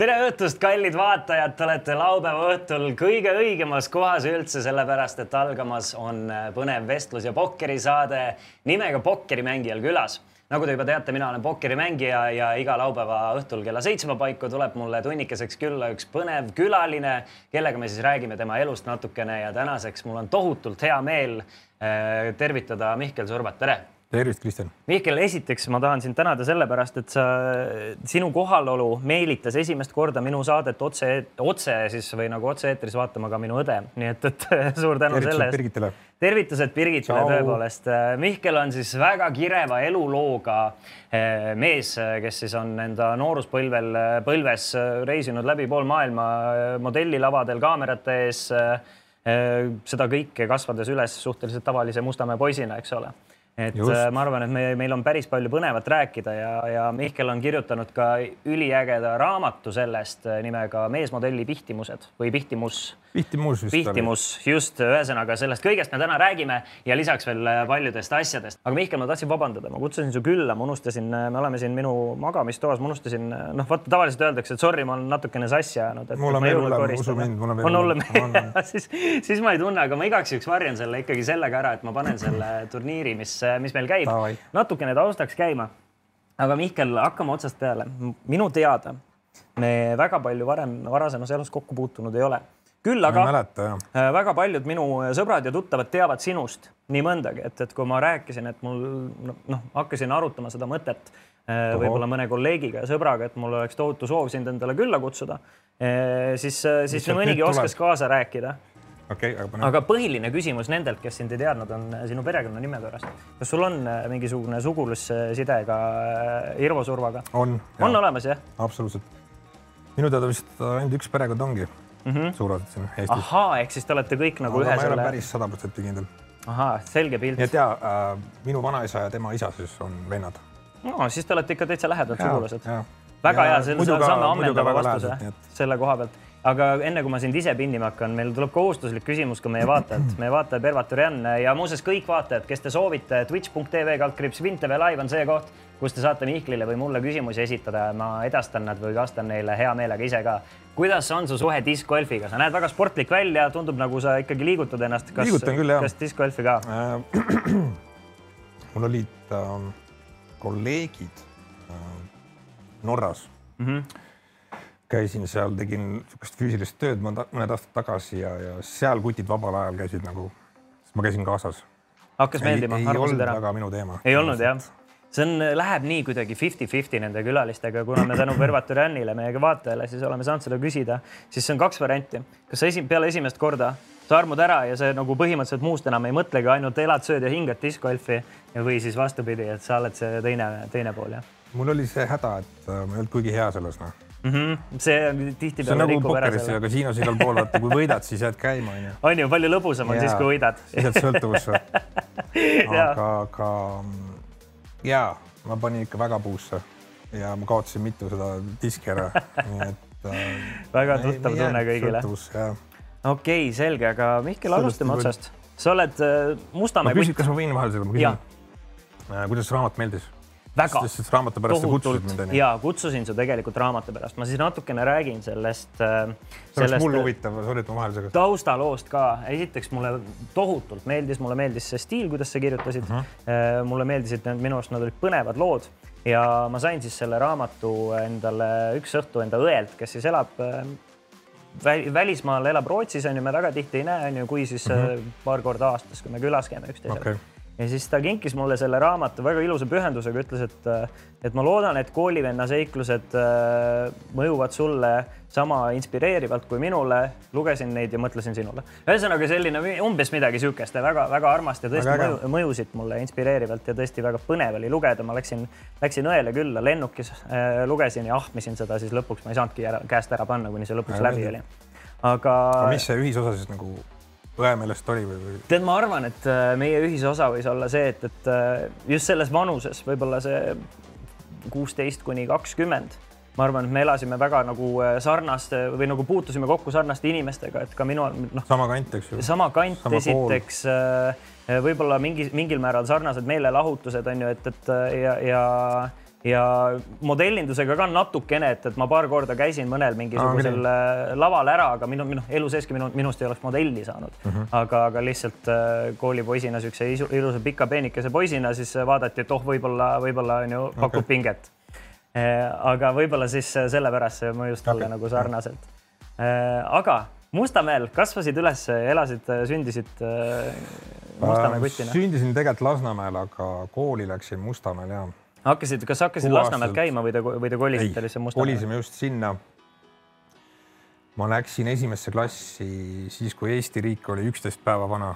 tere õhtust, kallid vaatajad, te olete laupäeva õhtul kõige õigemas kohas üldse, sellepärast et algamas on põnev vestlus ja pokkerisaade nimega Pokkerimängijal külas. nagu te juba teate, mina olen pokkerimängija ja iga laupäeva õhtul kella seitsme paiku tuleb mulle tunnikeseks külla üks põnev külaline, kellega me siis räägime tema elust natukene ja tänaseks mul on tohutult hea meel eh, tervitada Mihkel Survat, tere tervist, Kristjan. Mihkel, esiteks ma tahan sind tänada sellepärast, et sa, sinu kohalolu meelitas esimest korda minu saadet otse, otse siis või nagu otse-eetris vaatama ka minu õde, nii et, et suur tänu selle eest. Birgitile. tervitused Birgitile tõepoolest. Mihkel on siis väga kireva elulooga eh, mees, kes siis on enda nooruspõlvel, põlves reisinud läbi pool maailma modellilavadel kaamerate ees. Eh, seda kõike kasvades üles suhteliselt tavalise Mustamäe poisina, eks ole et Just. Äh, ma arvan, et me, meil on päris palju põnevat rääkida ja, ja Mihkel on kirjutanud ka üliägeda raamatu sellest äh, nimega Meesmodelli pihtimused või pihtimus Pihtimus vist Pihtimus, just, ühesõnaga sellest kõigest me täna räägime ja lisaks veel äh, paljudest asjadest. aga Mihkel, ma tahtsin vabandada, ma kutsusin su külla, ma unustasin, me oleme siin minu magamistoas, ma unustasin, noh, vaata tavaliselt öeldakse, et sorry, ma olen natukene sassi ajanud. mul on veel hullem, usu mind, mul on veel hullem. siis, siis ma ei tunne, aga ma igaks juhuks varjan selle ikkagi sellega ära, et ma panen selle turniiri, mis, mis meil käib, natukene taustaks käima. aga Mihkel, hakkame otsast peale. minu teada me väga palju varem, varasemas elus kokku puutunud ei ole küll aga mäleta, äh, väga paljud minu sõbrad ja tuttavad teavad sinust nii mõndagi, et, et kui ma rääkisin, et mul noh, hakkasin arutama seda mõtet äh, võib-olla mõne kolleegiga ja sõbraga, et mul oleks tohutu soov sind endale külla kutsuda, äh, siis, siis nii mõnigi oskas kaasa rääkida. Okay, aga, aga põhiline küsimus nendelt, kes sind ei teadnud, on sinu perekonnanime pärast. kas sul on mingisugune sugulusside ka Irvo Survaga? on. on olemas, jah? absoluutselt. minu teada vist ainult üks perekond ongi mm -hmm. suured siin Eestis. ahaa, ehk siis te olete kõik nagu ühe selle. päris sada protsenti kindel. ahaa, selge pilt. nii et ja äh, minu vanaisa ja tema isa siis on vennad. no siis te olete ikka täitsa lähedalt sugulased. väga ja, hea, selle saame ammendava vastuse et... selle koha pealt aga enne kui ma sind ise pinnima hakkan, meil tuleb kohustuslik küsimus ka meie vaatajalt, meie vaataja Pervatur Jan ja muuseas kõik vaatajad, kes te soovite, twitch.tv kaldkriips Vintv live on see koht, kus te saate Mihklile või mulle küsimusi esitada ja ma edastan nad või vastan neile hea meelega ise ka. kuidas on su suhe diskgolfiga, sa näed väga sportlik välja, tundub nagu sa ikkagi liigutad ennast. liigutan küll jah. kas diskgolfi ka äh,? mul olid äh, kolleegid äh, Norras mm. -hmm käisin seal, tegin niisugust füüsilist tööd mõned aastad tagasi ja, ja seal kutid vabal ajal käisid nagu, ma käisin kaasas. hakkas meeldima? olnud ära. väga minu teema. ei olnud jah? see on, läheb nii kuidagi fifty-fifty nende külalistega, kuna me tänu Pervaturjanile, meie vaatajale, siis oleme saanud seda küsida, siis see on kaks varianti. kas sa esi, peale esimest korda sa armud ära ja sa nagu põhimõtteliselt muust enam ei mõtlegi, ainult elad, sööd ja hingad discgolfi või siis vastupidi, et sa oled see teine, teine pool, jah? mul oli see häda, et äh, ma ei olnud kuigi hea selles, noh mm. -hmm. see on tihtipeale. see nagu pokkeris ja kasiinos igal pool, vaata kui võidad, siis jääd käima, onju. on ju, palju lõbusam on siis, kui võidad. siis jääd sõltuvusse aga, aga ja ma panin ikka väga puusse ja ma kaotasin mitu seda diski ära, nii et äh,. väga tuttav tunne kõigile. okei okay,, selge, aga Mihkel, alustame otsast. sa oled äh, Mustamäe. ma küsin, kas ma võin vahele seda, ma küsin. Äh, kuidas raamat meeldis? Väga. sest raamatu pärast sa kutsusid mind onju. ja kutsusin su tegelikult raamatu pärast, ma siis natukene räägin sellest. Äh, see oleks mul huvitav, sorry, et ma vahele segan. taustaloost ka, esiteks mulle tohutult meeldis, mulle meeldis see stiil, kuidas sa kirjutasid uh. Mhm. -huh. mulle meeldisid need, minu arust nad olid põnevad lood ja ma sain siis selle raamatu endale üks õhtu enda õelt, kes siis elab äh, välismaal, elab Rootsis on ju, me väga tihti ei näe, on ju, kui siis mm -hmm. paar korda aastas, kui me külas käime üksteisele okay ja siis ta kinkis mulle selle raamatu väga ilusa pühendusega, ütles, et, et ma loodan, et koolivenna seiklused äh, mõjuvad sulle sama inspireerivalt kui minule. lugesin neid ja mõtlesin sinule. ühesõnaga selline umbes midagi siukest väga-väga armast ja tõesti mõju, mõjusid mulle inspireerivalt ja tõesti väga põnev oli lugeda. ma läksin, läksin õele külla lennukis äh,, lugesin ja ahmisin seda, siis lõpuks ma ei saanudki ära, käest ära panna, kuni see lõpuks ja, läbi oli. aga. mis see ühisosa siis nagu õe meelest oli või, või? tead, ma arvan, et äh, meie ühisosa võis olla see, et, et äh, just selles vanuses võib-olla see kuusteist kuni kakskümmend ma arvan, et me elasime väga nagu äh, sarnaste või nagu puutusime kokku sarnaste inimestega, et ka minu noh. sama kant, eks ju. sama kant sama esiteks, võib-olla mingi mingil määral sarnased meelelahutused on ju, et, et ja, ja ja modellindusega ka natukene, et, et ma paar korda käisin mõnel mingisugusel ah, laval ära, aga minu, minu elu seeski minu, minust ei oleks modelli saanud mm. -hmm. aga, aga lihtsalt äh, koolipoisina, siukse ilusa pika peenikese poisina, siis vaadati, et oh, võib-olla, võib-olla on ju pakub okay. pinget äh,. aga võib-olla siis sellepärast see mõjus talle okay. nagu sarnaselt äh,. aga Mustamäel kasvasid üles, elasid, sündisid äh, Mustamäe kutina? sündisin tegelikult Lasnamäel, aga kooli läksin Mustamäel ja hakkasid, kas hakkasid Lasnamäelt käima või te, või te kolisite lihtsalt Mustamäele? kolisime just sinna. ma läksin esimesse klassi siis, kui Eesti riik oli üksteist päeva vana.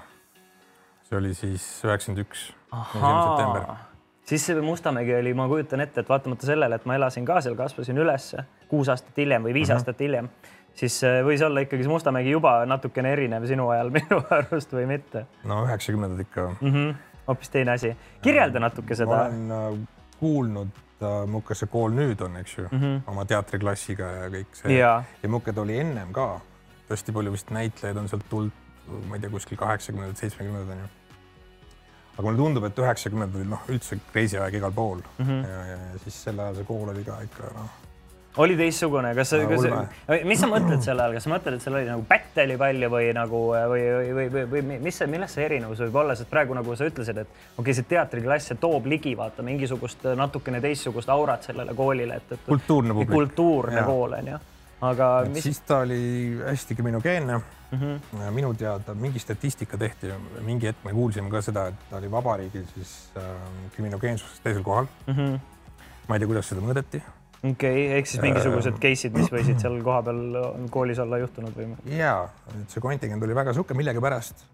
see oli siis üheksakümmend üks, esimene september. siis Mustamägi oli, ma kujutan ette, et vaatamata sellele, et ma elasin ka seal, kasvasin ülesse kuus aastat hiljem või viis mm -hmm. aastat hiljem, siis äh, võis olla ikkagi see Mustamägi juba natukene erinev sinu ajal minu arust või mitte? no üheksakümnendad ikka mm. -hmm hoopis teine asi. kirjelda natuke seda. ma olen äh, kuulnud äh,, Muke see kool nüüd on, eks ju mm, -hmm. oma teatriklassiga ja kõik see ja, ja Muke ta oli ennem ka, hästi palju vist näitlejaid on sealt tulnud, ma ei tea, kuskil kaheksakümnendad, seitsmekümnendad on ju. aga mulle tundub, et üheksakümnendad olid noh, üldse crazy aeg igal pool mm -hmm. ja, ja, ja siis sel ajal see kool oli ka ikka noh oli teistsugune, kas, kas, mis sa mõtled selle all, kas sa mõtled, et seal oli nagu oli palju või nagu või, või, või, või, mis see, milles see erinevus võib olla, sest praegu nagu sa ütlesid, et okei okay,, see teatriklass, see toob ligi vaata mingisugust natukene teistsugust aurat sellele koolile, et, et. kultuurne publik. kultuurne kool on ju, aga. Mis... siis ta oli hästi kriminogeenne mm. -hmm. minu teada mingi statistika tehti, mingi hetk me kuulsime ka seda, et ta oli vabariigil siis äh, kriminogeensuses teisel kohal mm. -hmm. ma ei tea, kuidas seda mõõdeti okei okay,, ehk siis mingisugused case'id, mis võisid seal kohapeal koolis olla juhtunud või? ja, et see kontingent oli väga sihuke millegipärast.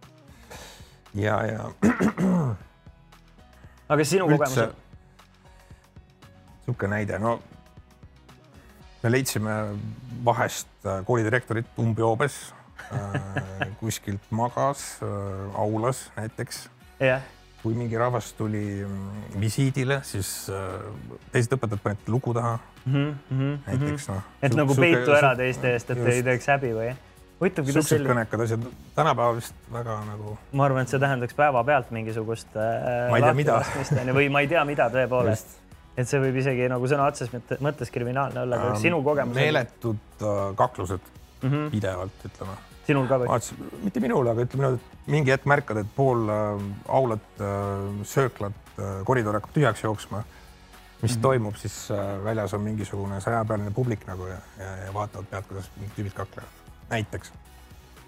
ja, ja. aga sinu kogemus? sihuke näide, no me leidsime vahest äh, koolidirektorit umbjoobes äh, kuskilt magas äh, aulas näiteks yeah kui mingi rahvas tuli mm, visiidile, siis teised õpetajad panid lugu taha mm. -hmm, näiteks noh. et nagu peitu ära teiste eest, et just. ei teeks häbi või? huvitav, kuidas selline. kõnekad asjad, tänapäeval vist väga nagu. ma arvan, et see tähendaks päevapealt mingisugust äh,. ma ei tea, mida. või ma ei tea, mida tõepoolest. et see võib isegi nagu sõna otseses mõttes kriminaalne olla, aga sinu kogemus. meeletud äh, kaklused mm -hmm. pidevalt, ütleme. Sinul ka või? mitte minul, aga ütleme niimoodi, et mingi hetk märkad, et pool äh, aulat äh,, sööklat äh,, koridor hakkab tühjaks jooksma mis mm -hmm. toimub, siis väljas on mingisugune sajapealine publik nagu ja, ja, ja vaatavad pealt, kuidas tüübid kaklevad, näiteks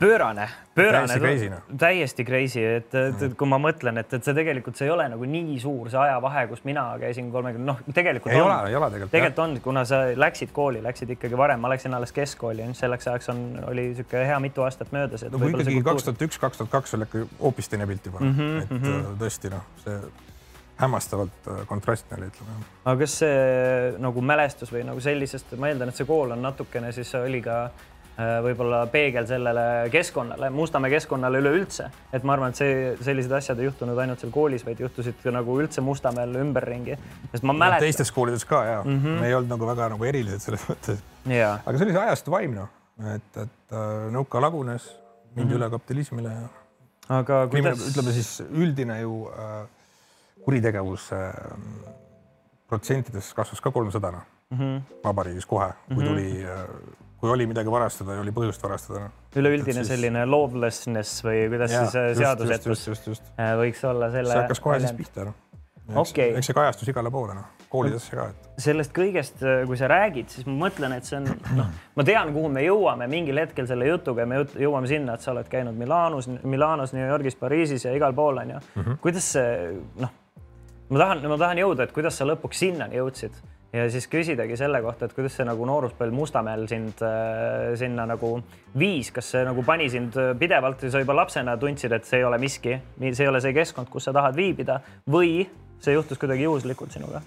pöörane, pöörane, täiesti crazy, no. täiesti crazy, et, et, et kui ma mõtlen, et, et see tegelikult, see ei ole nagu nii suur see ajavahe, kus mina käisin kolmekümne, noh, tegelikult ei on, ole, ei ole tegelikult. tegelikult on, kuna sa läksid kooli, läksid ikkagi varem, ma läksin alles keskkooli, selleks ajaks on, oli niisugune hea mitu aastat möödas. no kui ikkagi kaks tuhat üks, kaks tuhat kaks oli ikka hoopis teine pilt juba mm, -hmm, et mm -hmm. tõesti noh, see hämmastavalt äh, kontrastne oli, ütleme. aga kas see nagu mälestus või nagu sellisest, ma eeldan, et see kool on natukene siis oli ka võib-olla peegel sellele keskkonnale, Mustamäe keskkonnale üleüldse, et ma arvan, et see, sellised asjad ei juhtunud ainult seal koolis, vaid juhtusid ka nagu üldse Mustamäel ümberringi, sest ma mäletan. teistes koolides ka ja mm, -hmm. me ei olnud nagu väga nagu erilised selles mõttes. aga see oli see ajastu vaim noh, et, et äh, nõuka lagunes, mindi mm -hmm. üle kapitalismile ja. aga kuidas? ütleme siis üldine ju äh, kuritegevus protsentides kasvas ka kolmsadana mm -hmm. vabariigis kohe, kui mm -hmm. tuli, kui oli midagi varastada ja oli põhjust varastada no.. üleüldine siis... selline lawlessness või kuidas ja, siis seadusetus äh, võiks olla selle. see hakkas kohe siis pihta noh. Okay. eks see kajastus igale poole noh, koolidesse ka et.... sellest kõigest, äh, kui sa räägid, siis ma mõtlen, et see on noh, ma tean, kuhu me jõuame mingil hetkel selle jutuga, me jõuame sinna, et sa oled käinud Milanos, Milanos, New Yorgis, Pariisis ja igal pool on ju mm. -hmm. kuidas see noh ma tahan, ma tahan jõuda, et kuidas sa lõpuks sinnani jõudsid ja siis küsidagi selle kohta, et kuidas see nagu nooruspõlv Mustamäel sind äh, sinna nagu viis, kas see nagu pani sind pidevalt ja sa juba lapsena tundsid, et see ei ole miski, see ei ole see keskkond, kus sa tahad viibida või see juhtus kuidagi juhuslikult sinuga?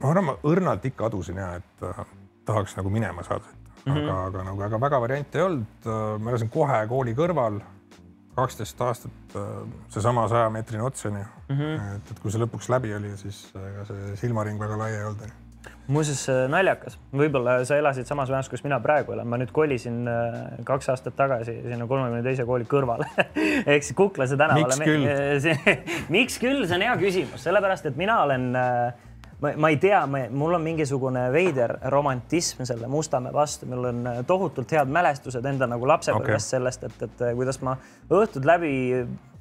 ma arvan, ma õrnalt ikka adusin ja et äh, tahaks nagu minema saada, aga mm, -hmm. aga nagu väga väga variante ei olnud äh,. ma elasin kohe kooli kõrval kaksteist aastat äh, seesama sajameetrine ots on ju mm. -hmm. et, et kui see lõpuks läbi oli, siis ega see silmaring väga lai ei olnud. muuseas naljakas, võib-olla sa elasid samas majas, kus mina praegu elan, ma nüüd kolisin äh, kaks aastat tagasi sinna kolmekümne teise kooli kõrvale ehk siis Kuklase tänavale. miks küll? miks küll, see on hea küsimus, sellepärast et mina olen äh, ma, ma ei tea, mul on mingisugune veider romantism selle Mustamäe vastu, mul on tohutult head mälestused enda nagu lapsepõlvest okay. sellest, et, et kuidas ma õhtud läbi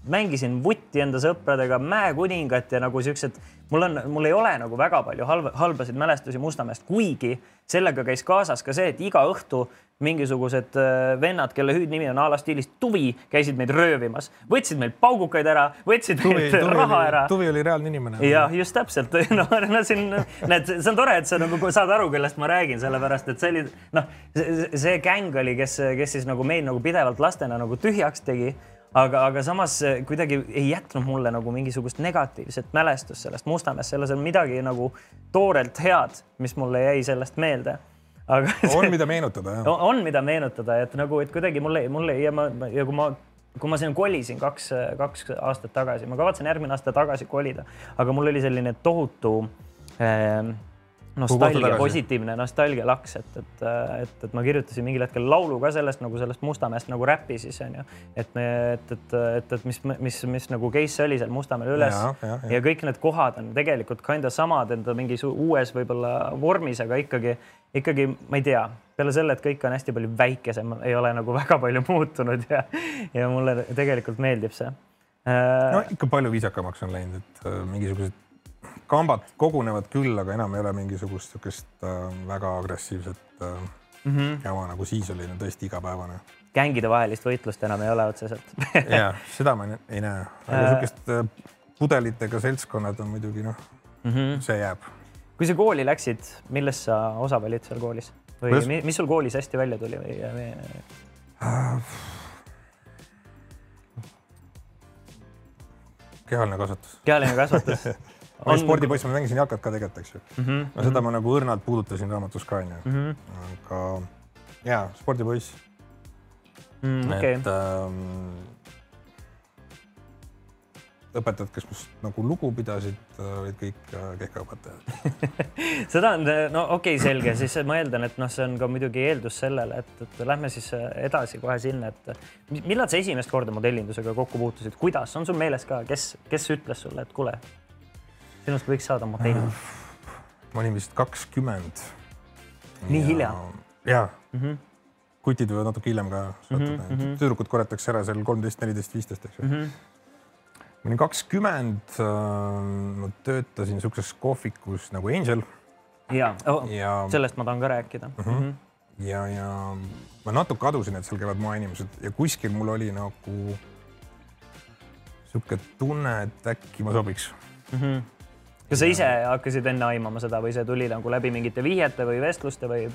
mängisin vutti enda sõpradega, mäekuningat ja nagu siuksed, mul on, mul ei ole nagu väga palju halba, halbasid mälestusi Mustamäest, kuigi sellega käis kaasas ka see, et iga õhtu mingisugused äh, vennad, kelle hüüdnimi on a la stiilis Tuvi, käisid meid röövimas, võtsid meilt paugukaid ära, võtsid tuvi, meilt tuvi raha oli, ära. Tuvi oli reaalne inimene. jah, just täpselt, no, no siin, näed, see on tore, et sa nagu saad aru, kellest ma räägin, sellepärast et see oli noh, see gäng oli, kes, kes siis nagu meid nagu pidevalt lastena nagu tühjaks tegi aga, aga samas kuidagi ei jätnud mulle nagu mingisugust negatiivset mälestust sellest Mustamäest, selles on midagi nagu toorelt head, mis mulle jäi sellest meelde aga on, mida meenutada, jah? on, mida meenutada, et nagu, et kuidagi mulle, mulle ja ma ja kui ma kui ma sinna kolisin kaks, kaks aastat tagasi, ma kavatsen järgmine aasta tagasi kolida, aga mul oli selline tohutu äh, nostalgia, positiivne nostalgialaks, et, et, et, et ma kirjutasin mingil hetkel laulu ka sellest nagu sellest Mustamäest nagu räpi siis onju. et me, et, et, et, et mis, mis, mis nagu case oli seal Mustamäel üles ja, ja, ja. ja kõik need kohad on tegelikult kinda samad enda mingis uues võib-olla vormis, aga ikkagi, ikkagi ma ei tea, peale selle, et kõik on hästi palju väikesem, ei ole nagu väga palju muutunud ja, ja mulle tegelikult meeldib see. no ikka palju viisakamaks on läinud, et äh, mingisugused kambad kogunevad küll, aga enam ei ole mingisugust niisugust äh, väga agressiivset mm -hmm. jama nagu siis oli no, tõesti igapäevane. gängide vahelist võitlust enam ei ole otseselt ja seda ma ei näe, aga niisugust äh, pudelitega seltskonnad on muidugi noh mm, -hmm. see jääb. kui sa kooli läksid, millest sa osa valid seal koolis või Kus? mis sul koolis hästi välja tuli või, või...? kehaline kasvatus. kehaline kasvatus ma olin spordipoiss, ma mängisin jalkat ka tegelikult, eks ju mm. -hmm. no seda ma nagu õrnalt puudutasin raamatus ka onju mm, -hmm. aga ja spordipoiss mm,. Okay. et ähm, õpetajad, kes must nagu lugu pidasid, olid kõik äh, kehkaõpetajad seda on, no okei okay,, selge, siis ma eeldan, et noh, see on ka muidugi eeldus sellele, et, et lähme siis edasi kohe sinna, et millal sa esimest korda modellindusega kokku puutusid, kuidas, on sul meeles ka, kes, kes ütles sulle, et kuule, sinust võiks saada modell? ma olin vist kakskümmend. nii ja, hilja? jaa mm. -hmm. kutid võivad natuke hiljem ka sattuda mm, -hmm. tüdrukud korjatakse ära seal kolmteist, neliteist, viisteist, eks ju mm. -hmm. ma olin kakskümmend, äh, ma töötasin niisuguses kohvikus nagu Angel. ja, oh, ja sellest ma tahan ka rääkida mm. -hmm. ja, ja ma natuke adusin, et seal käivad maainimesed ja kuskil mul oli nagu niisugune tunne, et äkki ma sobiks mm. -hmm. Kas sa ise hakkasid enne aimama seda või see tuli nagu läbi mingite vihjete või vestluste või?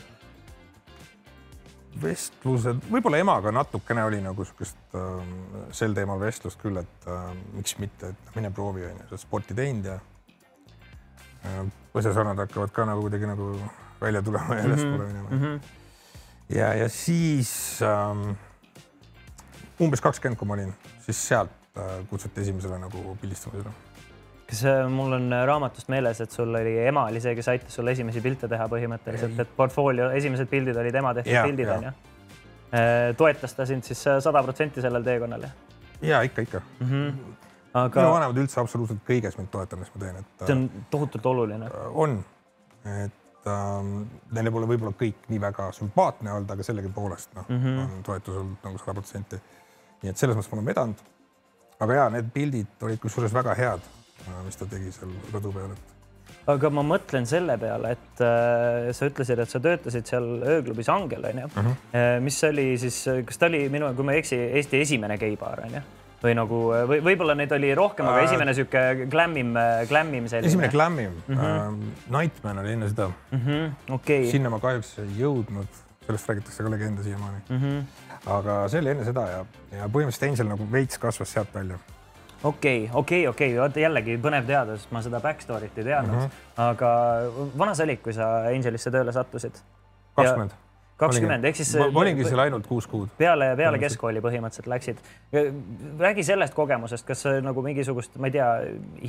vestlused, võib-olla emaga natukene oli nagu sihukest äh, sel teemal vestlust küll, et äh, miks mitte, et mine proovi, onju, sa oled sporti teinud ja äh, põsesarnad hakkavad ka nagu kuidagi nagu välja tulema ja ülespoole mhm, minema mm. -hmm. ja, ja siis ähm, umbes kakskümmend, kui ma olin, siis sealt äh, kutsuti esimesele nagu pildistamisele kas mul on raamatust meeles, et sul oli ema oli see, kes aitas sul esimesi pilte teha põhimõtteliselt, et portfoolio esimesed pildid olid ema tehtud ja, pildid onju. Äh, toetas ta sind siis sada protsenti sellel teekonnal ja ikka, ikka mm. -hmm. aga. minu vanemad üldse absoluutselt kõiges mind toetavad, mis ma teen, et. see on tohutult oluline. Äh, on, et ähm, neile pole võib-olla kõik nii väga sümpaatne olnud, aga sellegipoolest noh mm -hmm., on toetus olnud nagu sada protsenti. nii et selles mõttes ma olen vedanud. aga ja need pildid olid kusjuures väga head mis ta tegi seal rõdu peal, et aga ma mõtlen selle peale, et äh, sa ütlesid, et sa töötasid seal ööklubis Angel onju uh, -huh. äh, mis oli siis, kas ta oli minu, kui ma ei eksi, Eesti esimene geibaar onju? või nagu või võib-olla neid oli rohkem, aga esimene sihuke glämmim, glämmim selline. esimene glämmim mm, -hmm. uh, Nightman oli enne seda mm. -hmm. Okay. sinna ma kahjuks ei jõudnud, sellest räägitakse ka legende siiamaani mm. -hmm. aga see oli enne seda ja, ja põhimõtteliselt Angel nagu veits kasvas sealt välja okei, okei, okei, vot jällegi põnev teada, sest ma seda back story't ei teadnud mm, -hmm. aga vana sa olid, kui sa Angelisse tööle sattusid? kakskümmend. Kakskümmend ehk siis. ma olingi seal ainult kuus kuud. peale, peale keskkooli põhimõtteliselt läksid. räägi sellest kogemusest, kas nagu mingisugust, ma ei tea,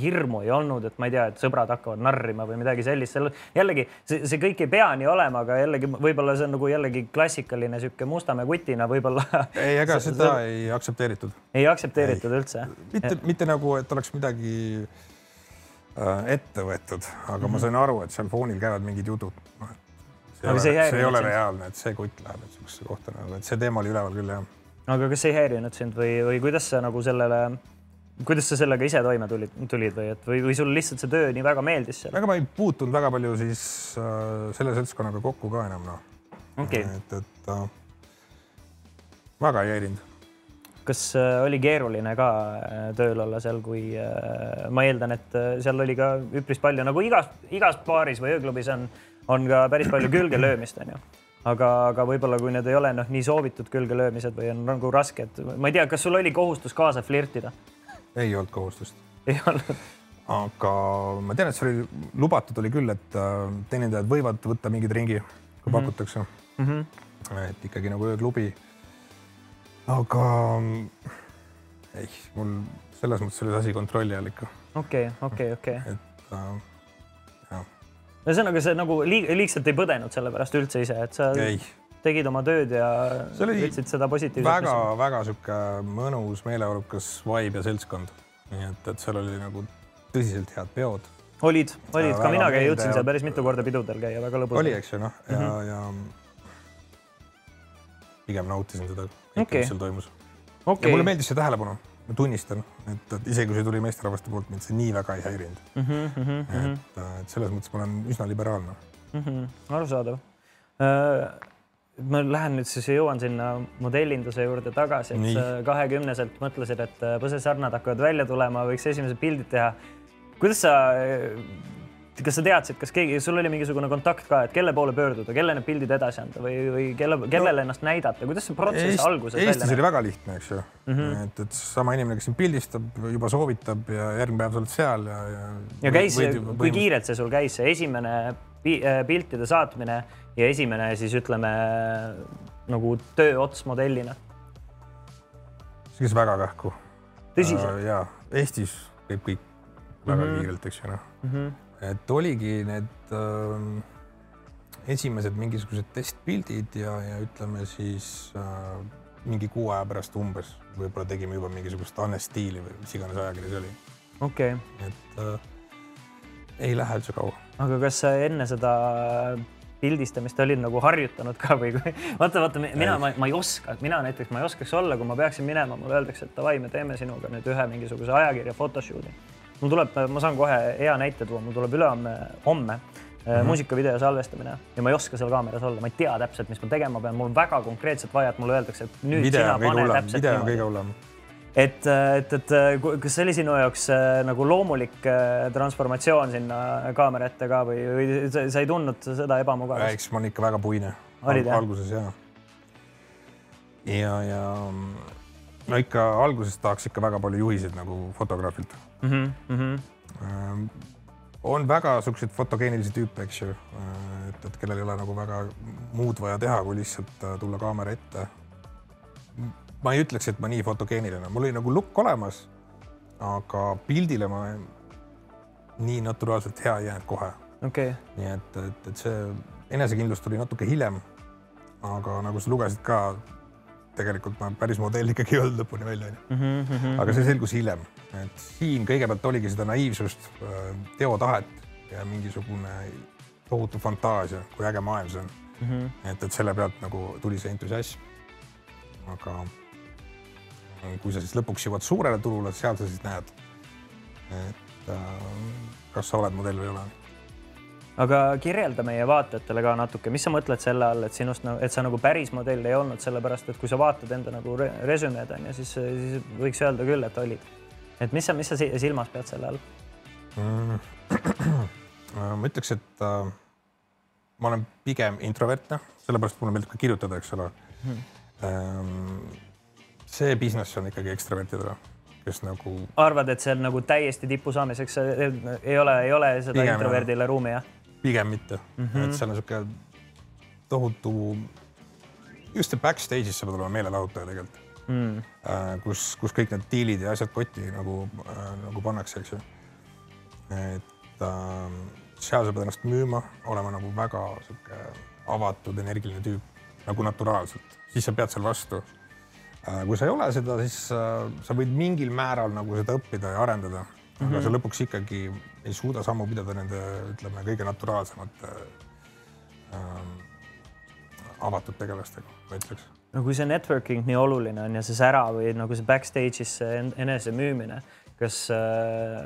hirmu ei olnud, et ma ei tea, et sõbrad hakkavad narrima või midagi sellist, seal jällegi see, see kõik ei pea nii olema, aga jällegi võib-olla see on nagu jällegi klassikaline sihuke Mustamäe kutina võib-olla. ei, ega seda ei aktsepteeritud. ei aktsepteeritud ei. üldse? mitte, mitte nagu, et oleks midagi äh, ette võetud, aga mm -hmm. ma mhm. sain aru, et seal foonil käivad mingid jutud no, see, aga ole, see, see ei ole reaalne, et see kutt läheb nüüd siuksesse kohta nagu, et see teema oli üleval küll jah. aga kas see ei häirinud sind või, või kuidas sa nagu sellele, kuidas sa sellega ise toime tulid, tulid või et või, või sul lihtsalt see töö nii väga meeldis seal? ega ma ei puutunud väga palju siis äh, selle seltskonnaga kokku ka enam noh okay.. et, et äh, väga ei häirinud kas äh, oli keeruline ka äh, tööl olla seal, kui äh, ma eeldan, et seal oli ka üpris palju nagu igas, igas baaris või ööklubis on on ka päris palju külgelöömist, onju aga, aga võib-olla kui need ei ole noh, nii soovitud külgelöömised või on nagu raske, et ma ei tea, kas sul oli kohustus kaasa flirtida? ei olnud kohustust. ei olnud? aga ma tean, et see oli lubatud oli küll, et äh, teenindajad võivad võtta mingi ringi, kui mm -hmm. pakutakse mm. -hmm. et ikkagi nagu ööklubi. aga ei, mul selles mõttes oli see asi kontrolli all ikka. okei okay,, okei okay,, okei okay.. et äh, ühesõnaga, sa nagu liig liigselt ei põdenud selle pärast üldse ise, et sa ei. tegid oma tööd ja võtsid seda positiivselt. väga-väga sihuke mõnus, meeleolukas vibe ja seltskond. nii et, et seal oli nagu tõsiselt head peod. olid, olid, ka mina käin, jõudsin seal päris mitu korda pidudel käia, väga lõbus. oli, eks ju noh, ja mm, -hmm. ja pigem nautisin seda, okay. mis seal toimus okay.. ja mulle meeldis see tähelepanu ma tunnistan, et, isegi kui see tuli meesterahvaste poolt, mind see nii väga ei häirinud mm. -hmm, mm -hmm. et, et selles mõttes ma olen üsna liberaalne mm. -hmm. arusaadav äh, ma lähen nüüd siis jõuan sinna modellinduse juurde tagasi, et kahekümneselt mõtlesid, et äh, põsesarnad hakkavad välja tulema, võiks esimesed pildid teha. kuidas sa kas sa teadsid, kas keegi, sul oli mingisugune kontakt ka, et kelle poole pöörduda, kelle need pildid edasi anda või, või kelle, kellele no, ennast näidata, kuidas see protsess Eest, alguses Eestis välja oli väga lihtne, eks ju mm. -hmm. et, et sama inimene, kes sind pildistab, juba soovitab ja järgmine päev sa oled seal ja, ja. ja käis, kui kiirelt see sul käis, see esimene äh, piltide saatmine ja esimene siis ütleme nagu tööots modellina? see käis väga kähku. tõsiselt uh,? ja Eestis käib kõik väga mm -hmm. kiirelt, eks ju noh mm -hmm et oligi need äh, esimesed mingisugused testpildid ja, ja ütleme siis äh, mingi kuu aja pärast umbes võib-olla tegime juba mingisugust Anne-stiili või mis iganes ajakiri see oli. okei okay.. et äh, ei lähe üldse kaua. aga kas sa enne seda pildistamist olid nagu harjutanud ka või kui vaata, vaata mina, ma, ma ei oska, mina näiteks ma ei oskaks olla, kui ma peaksin minema, mulle öeldakse, et davai, me teeme sinuga nüüd ühe mingisuguse ajakirja photoshoot'i mul tuleb, ma saan kohe hea näite tuua, mul tuleb ülehomme, homme mm -hmm. muusikavideo salvestamine ja ma ei oska seal kaameras olla, ma ei tea täpselt, mis ma tegema pean, mul väga konkreetselt vaja, et mulle öeldakse, et nüüd video sina pane hullem. täpselt video on kõige hullem et, et, et kas see oli sinu jaoks nagu loomulik transformatsioon sinna kaamera ette ka või, või sa ei tundnud seda ebamugavust? eks ma olin ikka väga puine Al. alguses ja. ja, ja no ikka alguses tahaks ikka väga palju juhiseid nagu fotograafilt mm. -hmm. on väga siukseid fotogeenilisi tüüpe, eks ju, äh, et, et kellel ei ole nagu väga muud vaja teha, kui lihtsalt äh, tulla kaamera ette. ma ei ütleks, et ma nii fotogeeniline, mul oli nagu lukk olemas, aga pildile ma nii naturaalselt hea ei jäänud kohe okay.. nii et, et, et see enesekindlus tuli natuke hiljem. aga nagu sa lugesid ka, tegelikult ma päris modell ikkagi ei olnud lõpuni välja, onju. Mhm, mhm, aga see selgus hiljem, et siin kõigepealt oligi seda naiivsust, äh, teotahet ja mingisugune tohutu fantaasia, kui äge maailm see on mm. -hmm. et, et selle pealt nagu tuli see entusiasm. aga kui sa siis lõpuks jõuad suurele turule, seal sa siis näed, et äh, kas sa oled modell või ei ole aga kirjelda meie vaatajatele ka natuke, mis sa mõtled selle all, et sinust, et sa nagu päris modell ei olnud, sellepärast et kui sa vaatad enda nagu resümeed on ju, siis, siis võiks öelda küll, et olid. et mis sa, mis sa silmas pead selle all mm,? ma ütleks, et äh, ma olen pigem introvertne, sellepärast mulle meeldib ka kirjutada, eks ole hmm.. Ähm, see business on ikkagi ekstravertidele kes nagu. arvad, et seal nagu täiesti tippu saamiseks ei ole, ei ole seda Pigem, introverdile ruumi, jah? Pigem mitte mm, -hmm. et seal on niisugune tohutu just see backstage'is sa pead olema meelelahutaja tegelikult mm.. kus, kus kõik need diilid ja asjad kotti nagu, nagu pannakse, eks ju. et äh, seal sa pead ennast müüma, olema nagu väga sihuke avatud, energiline tüüp nagu naturaalselt, siis sa pead seal vastu. kui sa ei ole seda, siis äh, sa võid mingil määral nagu seda õppida ja arendada, mm -hmm. sa lõpuks ikkagi ei suuda sammu pidada nende, ütleme, kõige naturaalsemate äh, avatud tegelastega, ma ütleks. No kui see networking nii oluline on ja see sära või nagu see backstage'is see enesemüümine, kas äh,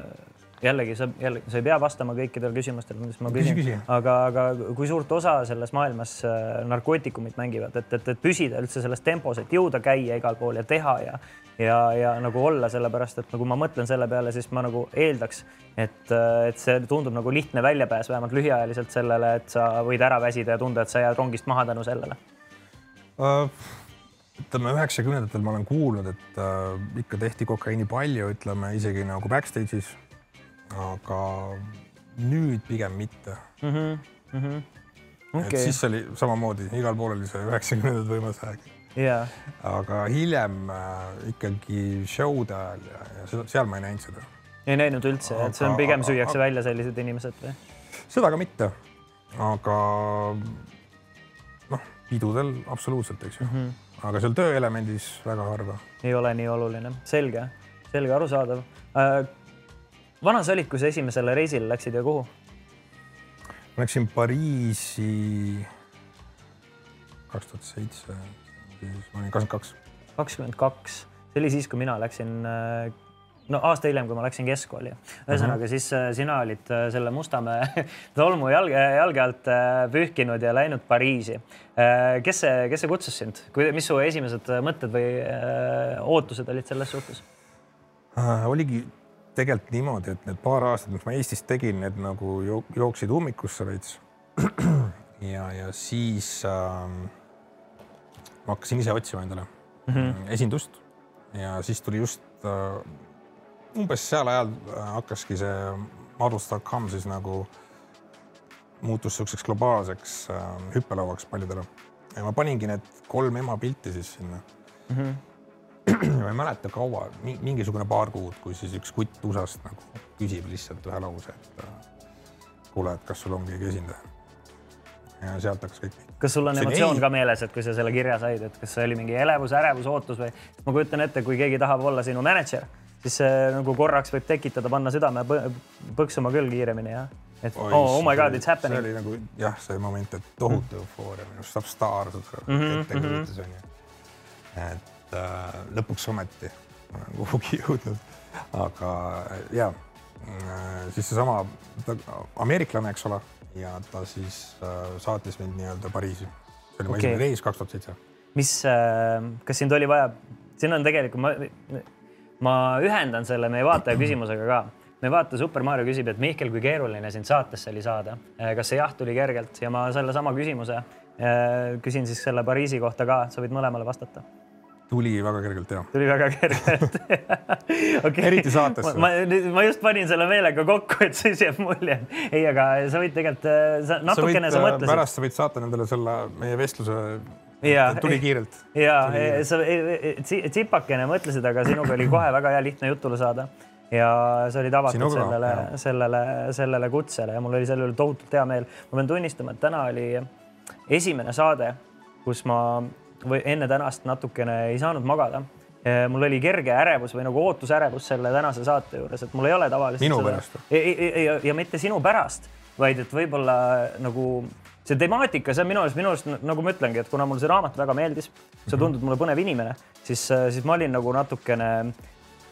jällegi sa jälle, sa ei pea vastama kõikidele küsimustele, mis ma küsin, aga, aga kui suurt osa selles maailmas äh, narkootikumid mängivad, et, et, et püsida üldse selles tempos, et jõuda käia igal pool ja teha ja ja, ja nagu olla, sellepärast et nagu ma mõtlen selle peale, siis ma nagu eeldaks, et, äh, et see tundub nagu lihtne väljapääs, vähemalt lühiajaliselt sellele, et sa võid ära väsida ja tunda, et sa jääd rongist maha tänu sellele uh,? ütleme üheksakümnendatel ma olen kuulnud, et uh, ikka tehti kokaiini palju, ütleme isegi nagu backstage'is. aga nüüd pigem mitte mm. -hmm. Mm -hmm. Okay. et siis oli samamoodi, igal pool oli see üheksakümnendad võimas aeg yeah.. aga hiljem äh, ikkagi show'de ajal ja, ja seal ma ei näinud seda. ei näinud üldse, et see on pigem süüakse aga, välja sellised inimesed või? seda ka mitte, aga noh, pidudel absoluutselt, eks ju mm. -hmm aga seal tööelemendis väga harva. ei ole nii oluline, selge, selge, arusaadav äh,. vana sa olid, kui sa esimesele reisile läksid ja kuhu? läksin Pariisi kaks tuhat seitse, siis ma olin kakskümmend kaks. kakskümmend kaks, see oli siis, kui mina läksin äh, no aasta hiljem, kui ma läksin keskkooli. ühesõnaga mm, -hmm. siis äh, sina olid äh, selle Mustamäe tolmu jalge, jalge alt pühkinud ja läinud Pariisi. kes see, kes see kutsus sind, mis su esimesed mõtted või ootused olid selles suhtes äh,? oligi tegelikult niimoodi, et need paar aastat, mis ma Eestis tegin, need nagu jooksid ummikusse veits. ja, ja siis äh, ma hakkasin ise otsima endale mm -hmm. esindust ja siis tuli just äh, umbes seal ajal äh, hakkaski see models.com siis nagu muutus niisuguseks globaalseks äh, hüppelauaks paljudele ja ma paningi need kolm ema pilti siis sinna mm. -hmm. ma ei mäleta kaua, mingisugune paar kuud, kui siis üks kutt USA-st nagu küsib lihtsalt ühe lause, et äh, kuule, et kas sul on keegi esindaja. Ja sealt hakkas kõik. kas sul on emotsioon ka meeles, et kui sa selle kirja said, et kas see oli mingi elevus, ärevus, ootus või? ma kujutan ette, kui keegi tahab olla sinu mänedžer siis see nagu korraks võib tekitada, panna südame põksuma küll kiiremini jah. et Oi, oh, oh my god, it's happening. see oli nagu jah, see moment, et tohutu mm. eufooria, minust saab staar seda mm -hmm, ettekujutus onju. et äh, lõpuks ometi olen kuhugi jõudnud, aga ja äh, siis seesama ameeriklane, eks ole, ja ta siis äh, saatis mind nii-öelda Pariisi. see oli okay. mu esimene reis kaks tuhat seitse. mis äh,, kas sind oli vaja, siin on tegelikult ma ma ühendan selle meie vaataja küsimusega ka. meie vaataja Super Mario küsib, et Mihkel, kui keeruline sind saatesse oli saada, äh, kas see jah tuli kergelt ja ma sellesama küsimuse äh, küsin siis selle Pariisi kohta ka, sa võid mõlemale vastata tuli väga kergelt ja. tuli väga kergelt okay. eriti saatesse. ma, ma just panin selle meelega kokku, et siis jääb mulje. ei, aga sa võid tegelikult, äh, natukene sa, võid, sa mõtlesid. pärast sa võid saata nendele selle meie vestluse ja tuli kiirelt. ja sa tsipakene mõtlesid, aga sinuga oli kohe väga hea lihtne jutule saada ja sa olid avatud Sinuga, sellele, sellele, sellele kutsele ja mul oli selle üle tohutult hea meel. ma pean tunnistama, et täna oli esimene saade, kus ma või enne tänast natukene ei saanud magada. mul oli kerge ärevus või nagu ootusärevus selle tänase saate juures, et mul ei ole tavaliselt. minu seda... pärast? ja, ja mitte sinu pärast, vaid et võib-olla nagu see temaatika, see on minu arust, minu arust nagu ma ütlengi, et kuna mulle see raamat väga meeldis, sa tundud mulle põnev inimene, siis, siis ma olin nagu natukene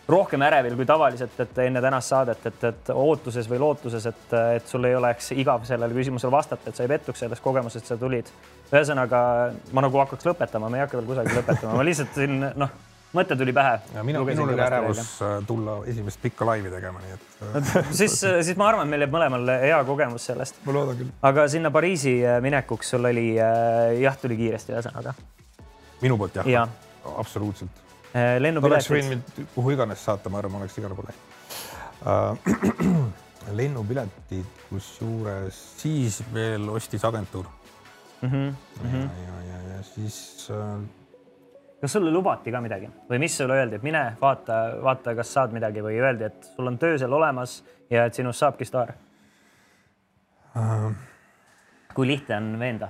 rohkem ärevil kui tavaliselt, et enne tänast saadet, et, et ootuses või lootuses, et, et sul ei oleks igav sellele küsimusele vastata, et sa ei pettuks selles kogemuses, et sa tulid. ühesõnaga ma nagu hakkaks lõpetama, me ei hakka veel kusagil lõpetama, ma lihtsalt siin noh mõte tuli pähe. minul oli ärevus äh, tulla esimest pikka laivi tegema, nii et äh, siis, äh, siis ma arvan, meil jääb mõlemal hea kogemus sellest. ma loodan küll. aga sinna Pariisi minekuks sul oli jah, tuli kiiresti ühesõnaga. minu poolt jah ja.? absoluutselt. Lennupiletid. oleks võinud mind kuhu iganes saata, ma arvan, ma oleks igale poole läinud. lennupiletid, kusjuures siis veel ostis agentuur mm. -hmm. ja, ja, ja, ja siis äh, kas sulle lubati ka midagi või mis sulle öeldi, et mine vaata, vaata, kas saad midagi või öeldi, et sul on töö seal olemas ja et sinust saabki staar äh,? kui lihtne on veenda?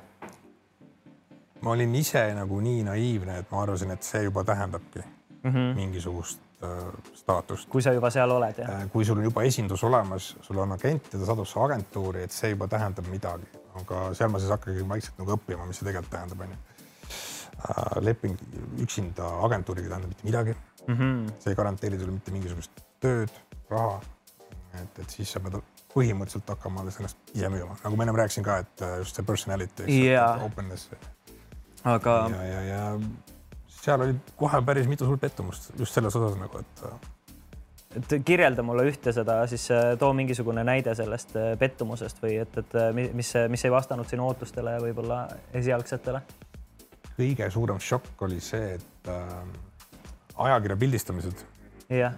Ma olin ise nagu nii naiivne, et ma arvasin, et see juba tähendabki mm Mhm. mingisugust äh, staatust. kui sa juba seal oled ja Äh, kui sul on juba esindus olemas, sul on agent ja ta saadab su agentuuri, et see juba tähendab midagi, aga seal ma siis hakkasin vaikselt nagu õppima, mis see tegelikult tähendab, onju. leping üksinda agentuuriga ei tähenda mitte midagi mm. -hmm. see ei garanteeri sulle mitte mingisugust tööd, raha. et, et siis sa pead põhimõtteliselt hakkama alles ennast ise müüma, nagu ma ennem rääkisin ka, et äh, just see personality, Jaa. openness aga ja, ja, ja seal oli kohe päris mitu suurt pettumust just selles osas nagu, et äh, et kirjelda mulle ühte seda, siis äh, too mingisugune näide sellest äh, pettumusest või et, et mi- mis, mis ei vastanud sinu ootustele võib-olla esialgsetele. kõige suurem šokk oli see, et äh, ajakirja pildistamised,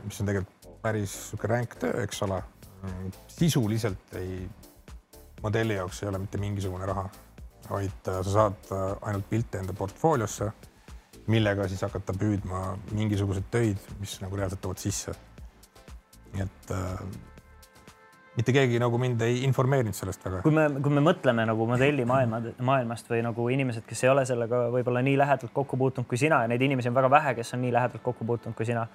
mis on tegelikult päris sihuke ränk töö, eks ole, sisuliselt ei, modelli jaoks ei ole mitte mingisugune raha, vaid äh, sa saad äh, ainult pilte enda portfooliosse, millega siis hakata püüdma mingisuguseid töid, mis nagu reaalselt toovad sisse. nii et äh, mitte keegi nagu mind ei informeerinud sellest väga. kui me, kui me mõtleme nagu modellimaailma, maailmast või nagu inimesed, kes ei ole sellega võib-olla nii lähedalt kokku puutunud kui sina ja neid inimesi on väga vähe, kes on nii lähedalt kokku puutunud kui sina.